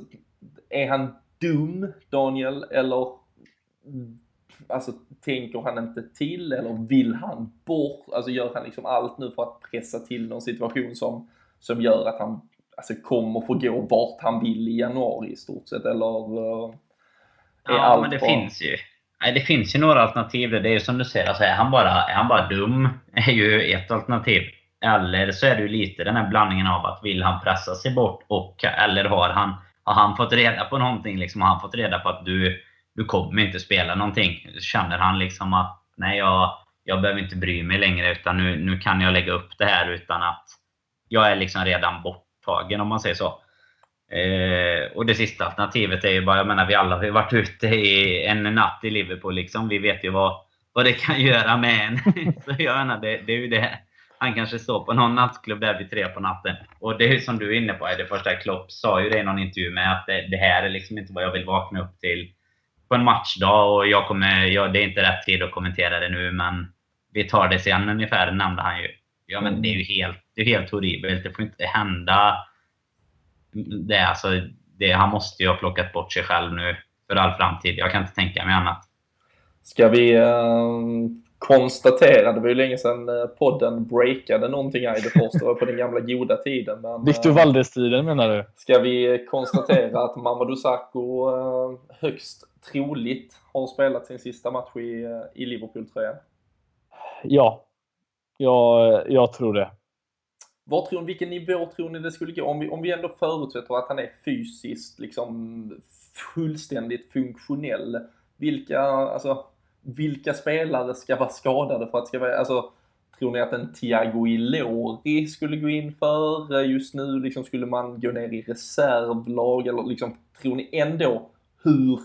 är han dum, Daniel, eller alltså, tänker han inte till eller vill han bort? Alltså gör han liksom allt nu för att pressa till någon situation som, som gör att han alltså, kommer få gå vart han vill i januari i stort sett, eller? Eh, Ja, men det bara... finns ju. Nej, det finns ju några alternativ. Det är ju som du säger, alltså, är, han bara, är han bara dum? är ju ett alternativ. Eller så är det ju lite den här blandningen av att vill han pressa sig bort och eller har han, har han fått reda på någonting? Liksom, har han fått reda på att du, du kommer inte spela någonting? Känner han liksom att nej, jag, jag behöver inte bry mig längre utan nu, nu kan jag lägga upp det här utan att jag är liksom redan borttagen om man säger så. Eh, och det sista alternativet är ju bara, jag menar vi alla har ju varit ute i en natt i Liverpool liksom. Vi vet ju vad, vad det kan göra med en. så jag menar, det, det är ju det. Han kanske står på någon nattklubb där vid tre på natten. Och det är som du är inne på, det första Klopp sa ju det i någon intervju med att det, det, här är liksom inte vad jag vill vakna upp till på en matchdag. Och jag kommer, jag, det är inte rätt tid att kommentera det nu, men vi tar det sen ungefär, nämnde han ju. Ja men det är ju helt, det är helt horribelt. Det får inte hända det, alltså, det, han måste ju ha plockat bort sig själv nu för all framtid. Jag kan inte tänka mig annat. Ska vi uh, konstatera, det var ju länge sedan eh, podden breakade någonting här i det första, var på den gamla goda tiden. Men, Victor uh, Valdes-tiden menar du? Ska vi konstatera att Mamadou Sakho uh, högst troligt har spelat sin sista match i, i Liverpool-tröjan? Ja, jag, jag tror det. Vad tror, vilken nivå tror ni det skulle gå? Om vi, om vi ändå förutsätter att han är fysiskt liksom fullständigt funktionell. Vilka, alltså, vilka spelare ska vara skadade för att ska vara, alltså, Tror ni att en Thiago Ilori skulle gå in för just nu? Liksom skulle man gå ner i reservlag? Eller liksom, tror ni ändå hur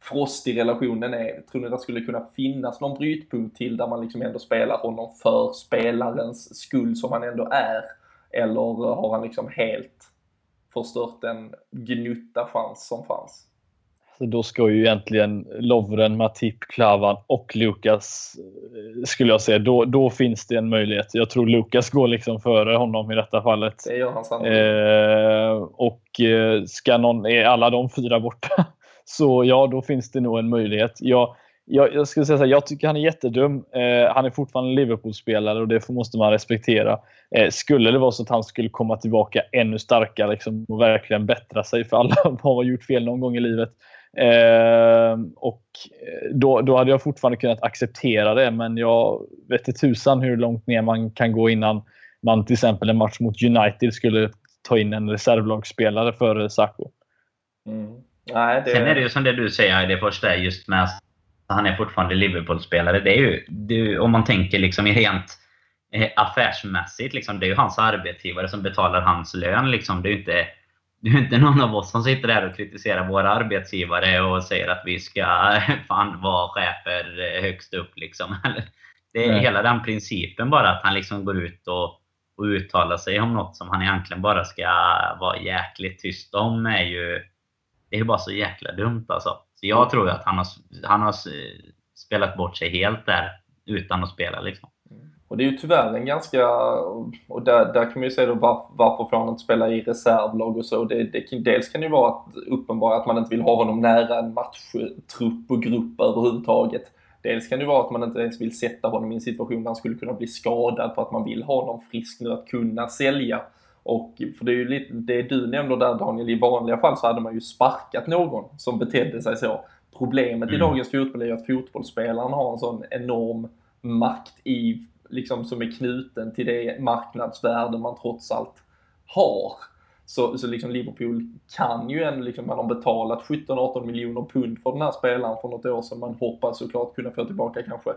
frostig relationen är. Tror ni det skulle kunna finnas någon brytpunkt till där man liksom ändå spelar honom för spelarens skull som han ändå är? Eller har han liksom helt förstört den gnutta chans som fanns? Så då ska ju egentligen Lovren, Matip, Klavan och Lukas, eh, skulle jag säga, då, då finns det en möjlighet. Jag tror Lukas går liksom före honom i detta fallet. Det gör han sannolikt. Eh, och eh, ska någon, är alla de fyra borta, så ja, då finns det nog en möjlighet. Jag, jag, jag skulle säga så här, jag tycker han är jättedum. Eh, han är fortfarande Liverpool-spelare och det måste man respektera. Eh, skulle det vara så att han skulle komma tillbaka ännu starkare liksom, och verkligen bättra sig, för alla har gjort fel någon gång i livet, ehm, Eh, och då, då hade jag fortfarande kunnat acceptera det, men jag vet inte tusan hur långt ner man kan gå innan man till exempel en match mot United skulle ta in en reservlagsspelare före Sacco. Mm. Nej, det... Sen är det ju som det du säger, det första är just med att han är fortfarande Liverpool-spelare. Det är ju, det om man tänker liksom rent eh, affärsmässigt, liksom, det är ju hans arbetsgivare som betalar hans lön. Liksom. Det är ju inte det är inte någon av oss som sitter där och kritiserar våra arbetsgivare och säger att vi ska fan vara chefer eh, högst upp. Liksom. Det är Nej. hela den principen bara, att han liksom går ut och, och uttalar sig om något som han egentligen bara ska vara jäkligt tyst om. Är ju, det är bara så jäkla dumt alltså. Så jag tror att han har, han har spelat bort sig helt där utan att spela. Liksom. Och det är ju tyvärr en ganska, och där, där kan man ju säga då var, varför får han inte spela i reservlag och så. Det, det, dels kan det ju vara att, uppenbart att man inte vill ha honom nära en matchtrupp och grupp överhuvudtaget. Dels kan det ju vara att man inte ens vill sätta honom i en situation där han skulle kunna bli skadad för att man vill ha honom frisk nu att kunna sälja. Och för det är ju lite, det du nämner där Daniel, i vanliga fall så hade man ju sparkat någon som betedde sig så. Problemet mm. i dagens fotboll är ju att fotbollsspelaren har en sån enorm makt i liksom som är knuten till det marknadsvärde man trots allt har. Så, så liksom Liverpool kan ju ändå, liksom, man har betalat 17-18 miljoner pund för den här spelaren för något år sedan. Man hoppas såklart kunna få tillbaka kanske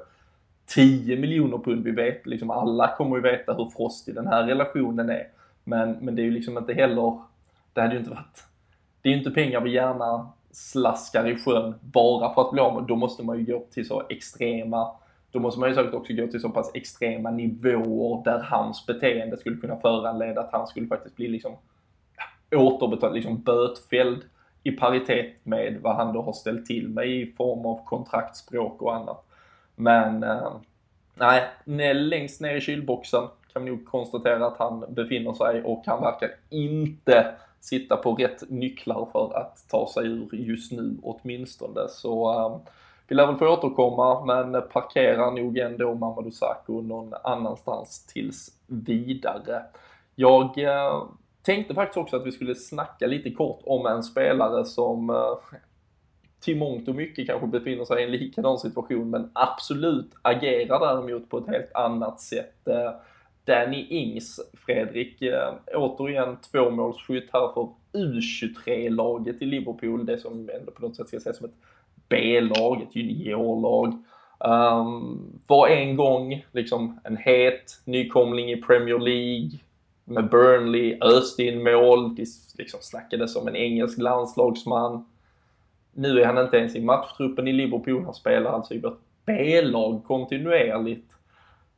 10 miljoner pund. Vi vet, liksom alla kommer ju veta hur frostig den här relationen är. Men, men det är ju liksom inte heller, det hade ju inte varit, det är ju inte pengar vi gärna slaskar i sjön bara för att bli av med. Då måste man ju gå till så extrema då måste man ju säkert också gå till så pass extrema nivåer där hans beteende skulle kunna föranleda att han skulle faktiskt bli liksom återbetald, liksom bötfälld i paritet med vad han då har ställt till med i form av kontraktspråk och annat. Men eh, nej, längst ner i kylboxen kan vi nog konstatera att han befinner sig och han verkar inte sitta på rätt nycklar för att ta sig ur just nu åtminstone. Så eh, vi lär väl få återkomma men parkerar nog ändå Mamadou Sakho någon annanstans tills vidare. Jag eh, tänkte faktiskt också att vi skulle snacka lite kort om en spelare som eh, till mångt och mycket kanske befinner sig i en likadan situation men absolut agerar däremot på ett helt annat sätt. Eh, Danny Ings, Fredrik, eh, återigen tvåmålsskytt här för U23-laget i Liverpool, det som ändå på något sätt ska ses som ett B-lag, ett juniorlag. Um, var en gång liksom en het nykomling i Premier League med Burnley, öste in mål, liksom snackades som en engelsk landslagsman. Nu är han inte ens i matchtruppen i Liverpool, han spelar alltså i vårt B-lag kontinuerligt.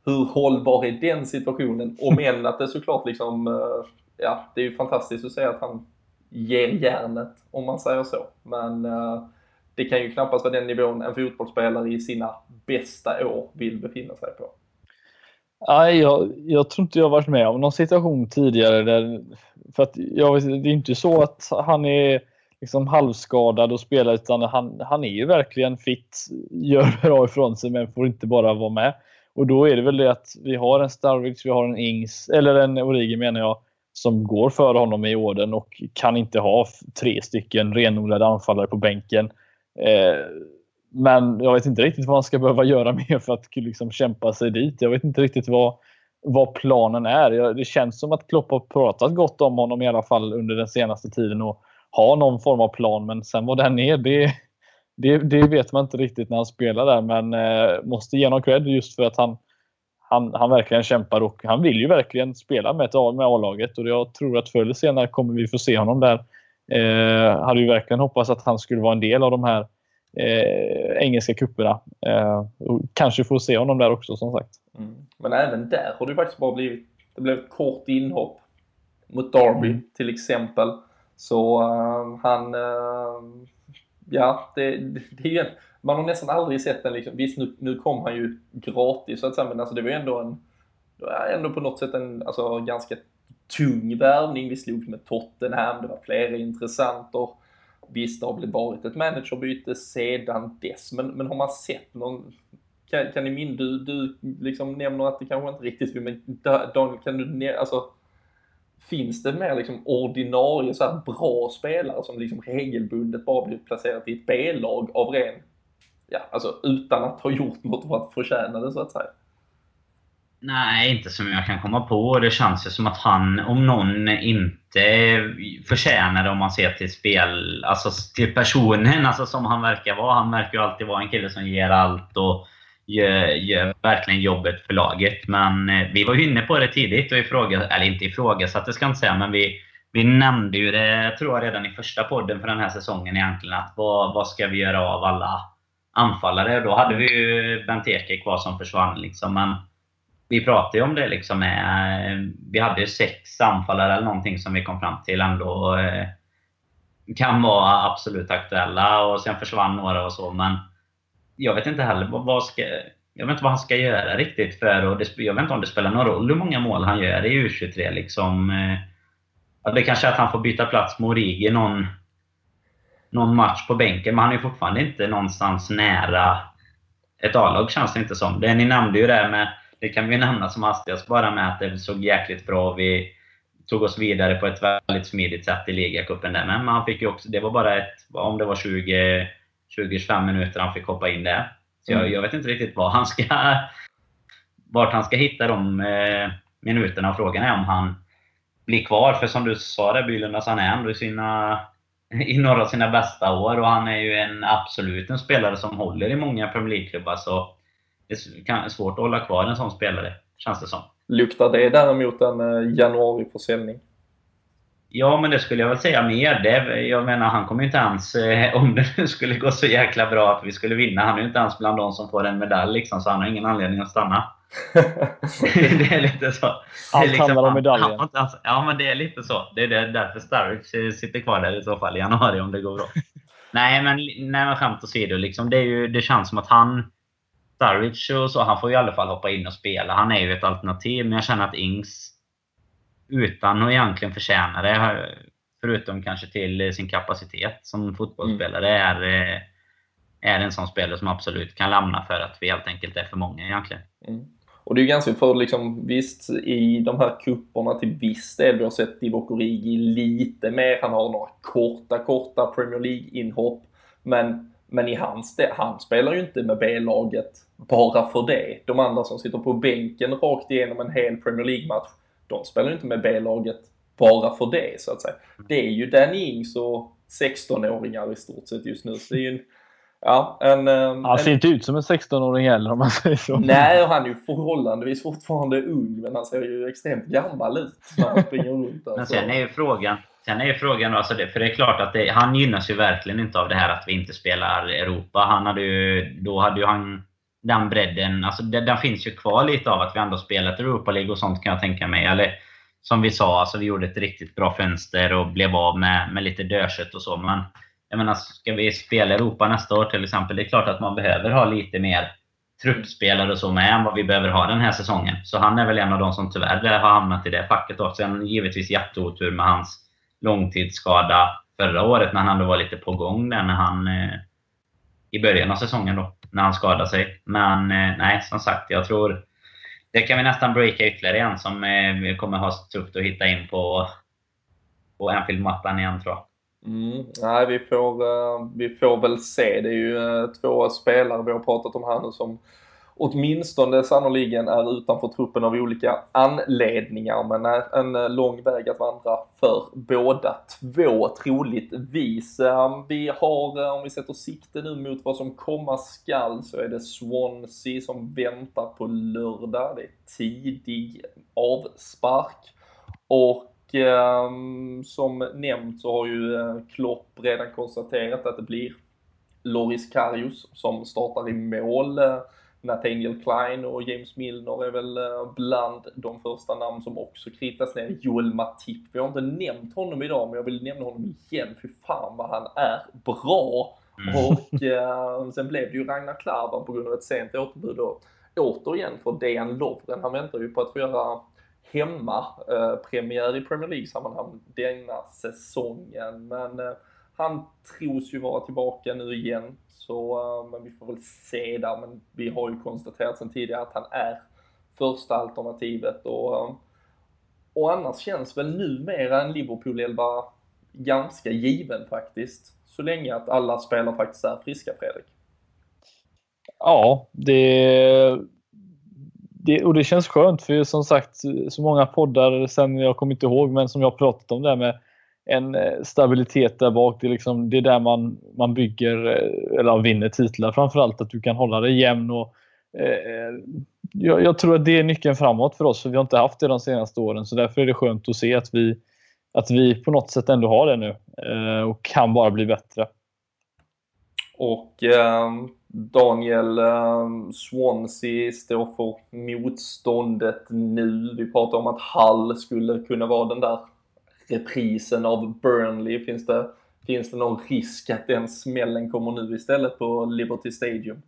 Hur hållbar är den situationen? Om än att det såklart liksom, eh, ja, det är ju fantastiskt att se att han ger järnet, om man säger så. Men uh, det kan ju knappast vara den nivån en fotbollsspelare i sina bästa år vill befinna sig på. Nej, jag, jag tror inte jag varit med om någon situation tidigare där, för att jag, det är inte så att han är liksom halvskadad och spelar utan han, han är ju verkligen fit, gör bra ifrån sig men får inte bara vara med. Och då är det väl det att vi har en Starwix, vi har en Ings, eller en Origi menar jag, som går före honom i orden och kan inte ha tre stycken renodlade anfallare på bänken. Eh, men jag vet inte riktigt vad man ska behöva göra mer för att liksom kämpa sig dit. Jag vet inte riktigt vad, vad planen är. Det känns som att Klopp har pratat gott om honom i alla fall under den senaste tiden och har någon form av plan. Men sen vad den är, det, det, det vet man inte riktigt när han spelar där. Men eh, måste ge honom cred just för att han, han, han verkligen kämpar och han vill ju verkligen spela med, med A-laget. Och jag tror att förr eller senare kommer vi få se honom där Eh, hade ju verkligen hoppats att han skulle vara en del av de här eh, engelska kupperna. Eh, kanske får se honom där också som sagt. Mm. Men även där har det faktiskt bara blivit, det blev ett kort inhopp mot Derby mm. till exempel. Så uh, han, uh, ja, det, det är ju, man har nästan aldrig sett den liksom, visst nu, nu kom han ju gratis så att säga, men alltså det var ju ändå en, ändå på något sätt en alltså, ganska tung värvning. Vi slog med Tottenham, det var flera intressenter. Visst, det har väl varit ett managerbyte sedan dess, men, men har man sett någon kan, kan ni min, du, du liksom nämner att det kanske inte riktigt men Daniel, kan du, alltså finns det mer liksom ordinarie så bra spelare som liksom regelbundet bara blir placerat i ett B-lag av ren, ja alltså utan att ha gjort något för att förtjäna det så att säga? Nej, inte som jag kan komma på. Det känns ju som att han, om någon, inte förtjänar det om man ser till spel, alltså till personen, alltså som han verkar vara. Han verkar ju alltid vara en kille som ger allt och gör, gör verkligen jobbet för laget. Men eh, vi var ju inne på det tidigt och ifrågasatte, eller inte ifrågasatte ska jag inte säga, men vi, vi nämnde ju det, tror jag, redan i första podden för den här säsongen egentligen. Att vad, vad ska vi göra av alla anfallare? Då hade vi ju Benteke kvar som försvann. Liksom, men vi pratade ju om det. Liksom, med, vi hade ju sex anfallare eller någonting som vi kom fram till ändå eh, kan vara absolut aktuella. Och sen försvann några och så. Men jag vet inte heller vad ska, jag vet inte vad han ska göra riktigt. för och det, Jag vet inte om det spelar någon roll hur många mål han gör i U23. Liksom. Eh, ja, det kanske är att han får byta plats med Origi någon, någon match på bänken, men han är fortfarande inte någonstans nära ett A-lag känns det inte som. Det, ni nämnde ju det med, det kan vi nämna som hastigast bara med att det såg jäkligt bra Vi tog oss vidare på ett väldigt smidigt sätt i ligacupen där. Men han fick ju också, det var bara ett, om det var 20 20-25 minuter han fick hoppa in där. Så jag, mm. jag, vet inte riktigt vad han ska, vart han ska hitta de eh, minuterna. Frågan är om han blir kvar. För som du sa där Bylund, han är ändå i, sina, i några av sina bästa år. Och han är ju en absolut en spelare som håller i många Premier League-klubbar. Så det är svårt att hålla kvar en sån spelare, känns det som. Luktar det däremot en eh, januariförsäljning? Ja, men det skulle jag väl säga mer. Det, jag menar, han kommer ju inte ens, eh, om det nu skulle gå så jäkla bra att vi skulle vinna, han är ju inte ens bland de som får en medalj liksom, så han har ingen anledning att stanna. det är lite så. Allt liksom, handlar om medaljen. Han, han, ja, men det är lite så. Det är därför Starwich sitter kvar där i så fall i januari om det går bra. nej, men, nej, men skämt åsido, liksom, det, är ju, det känns som att han Starwich och så, han får ju i alla fall hoppa in och spela. Han är ju ett alternativ, men jag känner att Ings utan att egentligen förtjäna det. Förutom kanske till sin kapacitet som fotbollsspelare mm. är, är en sån spelare som absolut kan lämna för att vi helt enkelt är för många egentligen. Mm. Och det är ju ganska för liksom, visst i de här kupperna till viss del, vi har sett Divock Origi lite mer, han har några korta, korta Premier League-inhopp. Men, men i hans han spelar ju inte med B-laget bara för det. De andra som sitter på bänken rakt igenom en hel Premier League-match de spelar ju inte med B-laget bara för det så att säga. Det är ju Danny Ings och 16-åringar i stort sett just nu. Så det är ju en, ja, en, ehm, han ser en, inte ut som en 16-åring heller om man säger så. Nej, han är ju förhållandevis fortfarande ung men han ser ju extremt gammal ut när han springer runt där. Men sen är ju frågan, Sen är ju frågan, alltså det, för det är klart att det, han gynnas ju verkligen inte av det här att vi inte spelar Europa. Han hade ju, då hade ju han den bredden, alltså den, den finns ju kvar lite av att vi ändå spelat Europa League och sånt kan jag tänka mig. Eller som vi sa, alltså vi gjorde ett riktigt bra fönster och blev av med, med lite dödkött och så. Men jag menar, ska vi spela Europa nästa år till exempel, det är klart att man behöver ha lite mer truppspelare och så med än vad vi behöver ha den här säsongen. Så han är väl en av de som tyvärr har hamnat i det facket då. Sen givetvis jätteotur med hans långtidsskada förra året när han ändå var lite på gång där när han eh, i början av säsongen då när han skadade sig. Men eh, nej, som sagt, jag tror det kan vi nästan breaka ytterligare en som vi kommer ha tufft att hitta in på, på Anfield-mattan igen tror jag. Mm, nej, vi får, eh, vi får väl se. Det är ju två spelare vi har pratat om här nu som åtminstone sannoliken är utanför truppen av olika anledningar. Men en eh, lång väg att vandra för båda två troligtvis. Ehm, vi har, eh, om vi sätter sikte nu mot vad som komma skall, så är det Swansea som väntar på lördag. Det är tidig avspark. Och ehm, som nämnt så har ju eh, Klopp redan konstaterat att det blir Loris Karius som startar i mål. Nathaniel Klein och James Milner är väl bland de första namn som också kritas ner. Joel Matip, vi har inte nämnt honom idag men jag vill nämna honom igen. Fy fan vad han är bra! Mm. Och eh, sen blev det ju Ragnar Klavan på grund av ett sent återbud och återigen för Dejan Lovren. Han väntar ju på att få göra hemma eh, premiär i Premier League-sammanhang denna säsongen. Men eh, han tros ju vara tillbaka nu igen. Så, eh, men vi får väl se där. Men vi har ju konstaterat sedan tidigare att han är första alternativet och, eh, och annars känns väl numera en Liverpool-elva ganska given faktiskt. Så länge att alla spelare faktiskt är friska, Fredrik. Ja, det, det, och det känns skönt för som sagt så många poddar sen, jag kommer inte ihåg, men som jag pratat om det med en eh, stabilitet där bak. Det är, liksom, det är där man, man bygger eh, eller vinner titlar. Framförallt att du kan hålla dig jämn. Och, eh, jag, jag, tror att det är nyckeln framåt för oss, för vi har inte haft det de senaste åren. Så därför är det skönt att se att vi, att vi på något sätt ändå har det nu eh, och kan bara bli bättre. Och eh, Daniel eh, Swansea står för motståndet nu. Vi pratar om att Hall skulle kunna vara den där reprisen av Burnley. Finns det, finns det någon risk att den smällen kommer nu istället på Liberty Stadium?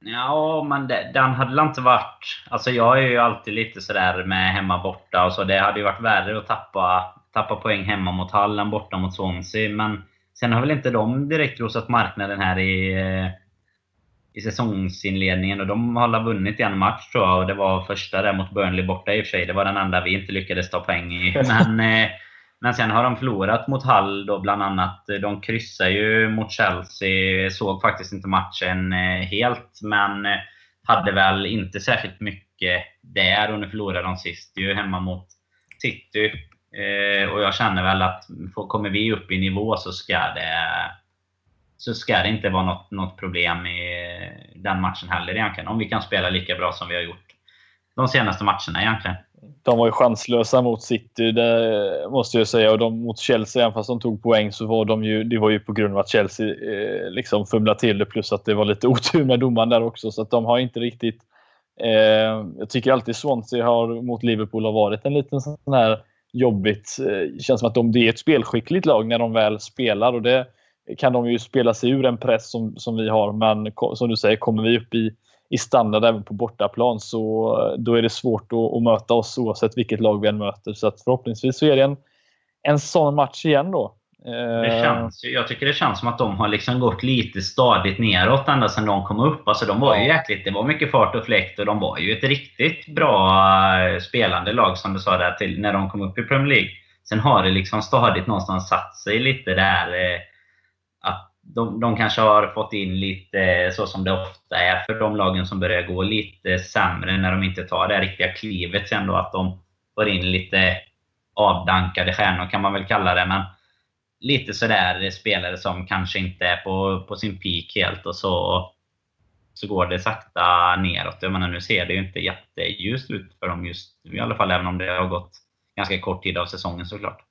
Ja, men det, den hade inte varit... Alltså jag är ju alltid lite sådär med hemma borta och så. Det hade ju varit värre att tappa, tappa poäng hemma mot Hall än borta mot Swansea. Men sen har väl inte de direkt rosat marknaden här i, eh, i säsongsinledningen. Och de har vunnit en match tror jag. Och det var första där mot Burnley borta i och för sig. Det var den enda vi inte lyckades ta poäng i. Men, eh, men sen har de förlorat mot Hall då bland annat. De kryssar ju mot Chelsea. Såg faktiskt inte matchen eh, helt, men eh, hade väl inte särskilt mycket där. Och nu förlorade de sist ju hemma mot City. Eh, och jag känner väl att kommer vi upp i nivå så ska det så ska det inte vara något, något problem i den matchen heller egentligen. Om vi kan spela lika bra som vi har gjort de senaste matcherna egentligen. De var ju chanslösa mot City, det måste jag säga. Och de, mot Chelsea, även fast de tog poäng, så var de ju, det var ju på grund av att Chelsea eh, liksom fumlade till det. Plus att det var lite otur med domaren där också. Så att de har inte riktigt... Eh, jag tycker alltid Swansea har, mot Liverpool har varit en liten sån här jobbigt. Det eh, känns som att de, det är ett spelskickligt lag när de väl spelar. Och det kan de ju spela sig ur en press som, som vi har. Men som du säger, kommer vi upp i i standard även på bortaplan så eh, då är det svårt att, att möta oss oavsett vilket lag vi än möter. Så att förhoppningsvis så är det en, en sån match igen då. Det känns, jag tycker det känns som att de har liksom gått lite stadigt neråt ända sedan de kom upp. Alltså de var ju jäkligt, det var mycket fart och fläkt och de var ju ett riktigt bra eh, spelande lag som du sa där till när de kom upp i Premier League. Sen har det liksom stadigt någonstans satt sig lite där eh, de, de kanske har fått in lite eh, så som det ofta är för de lagen som börjar gå lite sämre när de inte tar det riktiga klivet sen då. Att de får in lite avdankade stjärnor kan man väl kalla det. Men lite sådär spelare som kanske inte är på, på sin peak helt och så, så går det sakta neråt. Jag menar, nu ser det ju inte jätteljust ut för dem just nu i alla fall, även om det har gått ganska kort tid av säsongen såklart.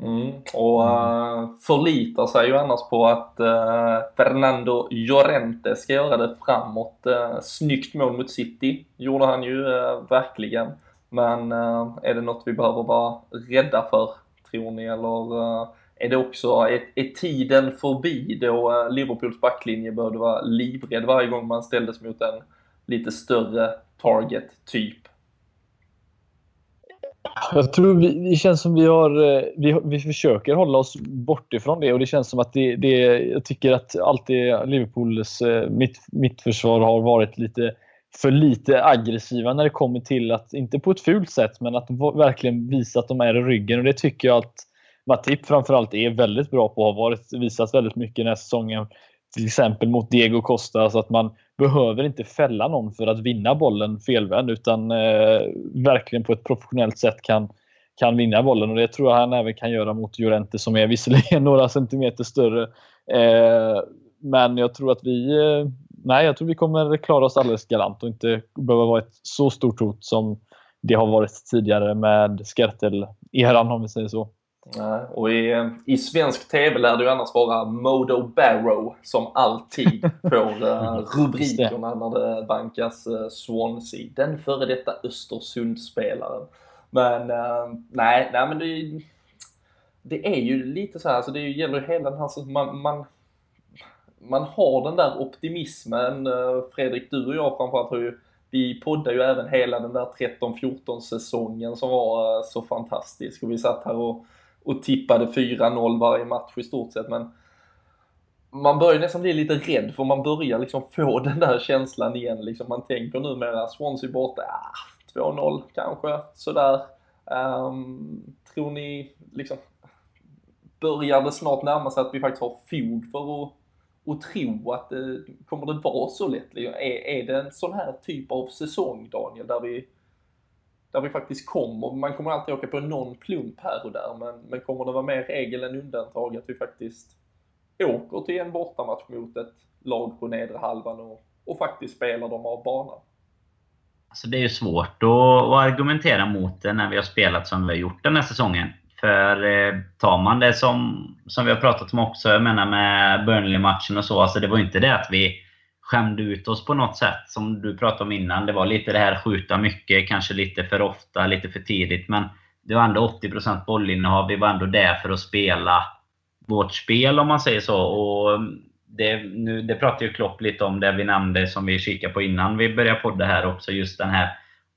Mm. Och uh, förlitar sig ju annars på att uh, Fernando Llorente ska göra det framåt. Uh, snyggt mål mot City gjorde han ju uh, verkligen. Men uh, är det något vi behöver vara rädda för, tror ni? Eller är det också, är, är tiden förbi då Liverpools backlinje började vara livrädd varje gång man ställdes mot en lite större target typ? Jag tror vi, det känns som vi har, eh, vi, vi försöker hålla oss bort ifrån det och det känns som att det, det jag tycker att alltid Liverpools eh, mitt, mittförsvar har varit lite för lite aggressiva när det kommer till att, inte på ett fult sätt, men att verkligen visa att de är i ryggen och det tycker jag att Matip framförallt är väldigt bra på och har varit, visat väldigt mycket den här säsongen. Till exempel mot Diego Costa, så att man behöver inte fälla någon för att vinna bollen felvänd utan eh, verkligen på ett professionellt sätt kan, kan vinna bollen. Och Det tror jag han även kan göra mot Llorente som är visserligen några centimeter större. Eh, men jag tror att vi eh, nej, jag tror vi kommer klara oss alldeles galant och inte behöva vara ett så stort hot som det har varit tidigare med Skertel-eran om vi säger så. Nej, och i, i svensk TV lär det ju annars vara Modo Barrow som alltid får uh, rubrikerna när det bankas uh, Swansea. Den före detta Östersundsspelaren. Men uh, nej, nej men det, det är ju lite så här, alltså det gäller ju hela den här, man, man, man har den där optimismen. Fredrik, du och jag framförallt har ju vi poddade ju även hela den där 13-14 säsongen som var så fantastisk och vi satt här och och tippade 4-0 varje match i stort sett. Men man börjar nästan bli lite rädd för man börjar liksom få den där känslan igen. Liksom man tänker numera Swansea borta, ah, 2-0 kanske sådär. Um, tror ni liksom, börjar det snart närma sig att vi faktiskt har fog för att, och tro att det kommer det vara så lätt? Är, är det en sån här typ av säsong Daniel, där vi där vi faktiskt kommer, man kommer alltid åka på någon plump här och där, men, men kommer det vara mer regel än undantag att vi faktiskt åker till en bortamatch mot ett lag på nedre halvan och, och faktiskt spelar dem av banan? Alltså det är ju svårt att, att argumentera mot det när vi har spelat som vi har gjort den här säsongen. För eh, tar man det som, som vi har pratat om också, jag menar med Burnley-matchen och så, alltså det var ju inte det att vi skämde ut oss på något sätt. Som du pratade om innan. Det var lite det här skjuta mycket, kanske lite för ofta, lite för tidigt. Men det var ändå 80% bollinnehav. Vi var ändå där för att spela vårt spel om man säger så. Och det, nu, det pratade ju Klopp lite om, det vi nämnde som vi kikade på innan vi började podda här också. Just den här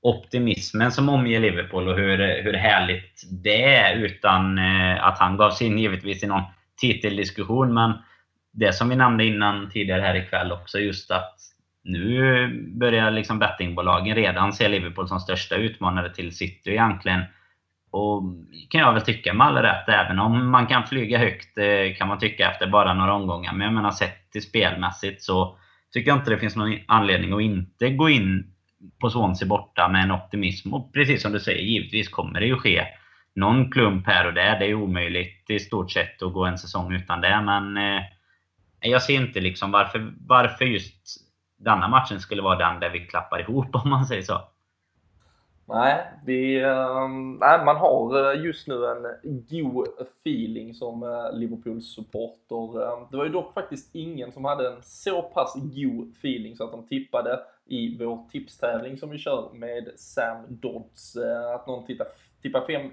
optimismen som omger Liverpool och hur, hur härligt det är utan eh, att han gav sig in givetvis i någon titeldiskussion. Men det som vi nämnde innan tidigare här ikväll också, just att nu börjar liksom bettingbolagen redan se Liverpool som största utmanare till City egentligen. Och kan jag väl tycka med all rätt, även om man kan flyga högt eh, kan man tycka efter bara några omgångar. Men jag menar sett till spelmässigt så tycker jag inte det finns någon anledning att inte gå in på Swansea borta med en optimism. Och precis som du säger, givetvis kommer det ju ske någon klump här och där. Det är omöjligt i stort sett att gå en säsong utan det. Men eh, jag ser inte liksom varför, varför just denna matchen skulle vara den där vi klappar ihop om man säger så. Nej, vi, ehm, nej, man har eh, just nu en god feeling som eh, Liverpools supporter. Ehm, det var ju dock faktiskt ingen som hade en så pass god feeling så att de tippade i vår tipstävling som vi kör med Sam Dodds. Eh, att någon tippar 5-1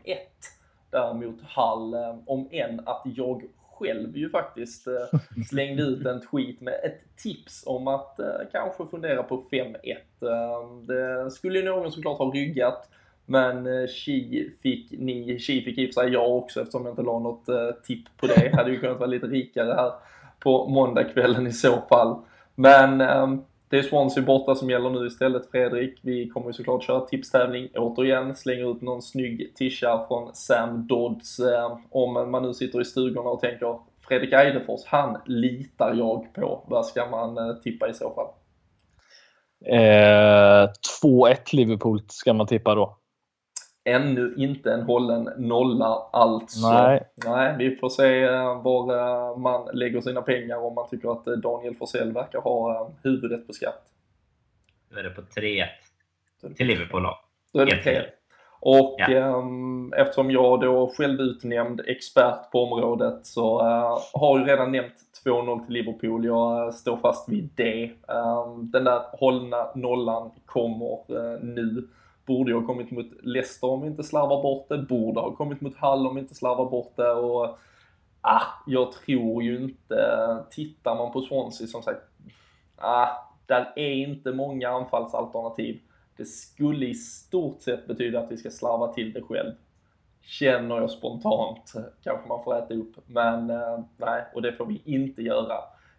där mot Hall. Ehm, om än att jag själv ju faktiskt eh, slängde ut en tweet med ett tips om att eh, kanske fundera på 5-1. Eh, det skulle ju någon såklart ha ryggat. Men eh, Chi fick ni, Chi fick i sig jag också eftersom jag inte la något eh, tipp på det. Hade ju kunnat vara lite rikare här på måndagskvällen i så fall. Men ehm, det är Swansea borta som gäller nu istället Fredrik. Vi kommer ju såklart köra tipstävling återigen. Slänger ut någon snygg tisha från Sam Dodds. Eh, om man nu sitter i stugorna och tänker Fredrik Eidefors, han litar jag på. Vad ska man eh, tippa i så fall? Eh, 2-1 Liverpool ska man tippa då ännu inte en hållen nolla alltså. Nej. Nej, vi får se eh, var eh, man lägger sina pengar om man tycker att eh, Daniel Forsell verkar ha huvudet på skatt. Då är det på 3-1 till Liverpool då. Då är det 3 och ja. um, eftersom jag då själv utnämnd expert på området så uh, har jag redan nämnt 2-0 till Liverpool. Jag står fast vid det. Um, den där hållna nollan kommer nu. Borde ju ha kommit mot Leicester om vi inte slarvar bort det. Borde ha kommit mot Hall om vi inte slarvar bort det. Och, ah, jag tror ju inte, tittar man på Swansea som sagt, ah, där är inte många anfallsalternativ. Det skulle i stort sett betyda att vi ska slarva till det själv. Känner jag spontant, kanske man får äta upp. Men eh, nej, och det får vi inte göra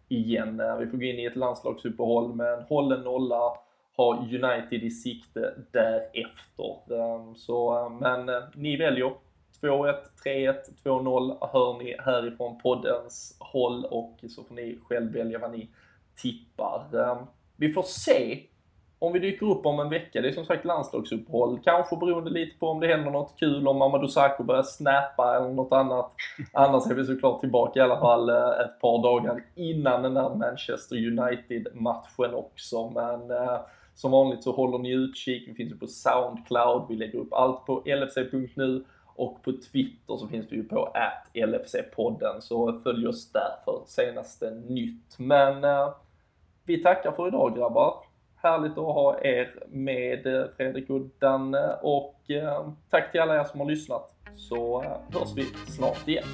igen. Eh, vi får gå in i ett landslagsuppehåll med en hållen nolla ha United i sikte därefter. Ehm, så, eh, men eh, ni väljer 2-1, 3-1, 2-0 hör ni härifrån poddens håll och så får ni själv välja vad ni tippar. Ehm, vi får se om vi dyker upp om en vecka. Det är som sagt landslagsuppehåll. Kanske beroende lite på om det händer något kul, om Amadou Sakho börjar snappa eller något annat. Annars är vi såklart tillbaka i alla fall eh, ett par dagar innan den där Manchester United-matchen också. Men eh, som vanligt så håller ni utkik. Vi finns ju på Soundcloud. Vi lägger upp allt på lfc.nu och på Twitter så finns vi ju på LFC-podden så följ oss där för senaste nytt. Men eh, vi tackar för idag grabbar. Härligt att ha er med eh, Fredrik och Danne och eh, tack till alla er som har lyssnat så eh, hörs vi snart igen.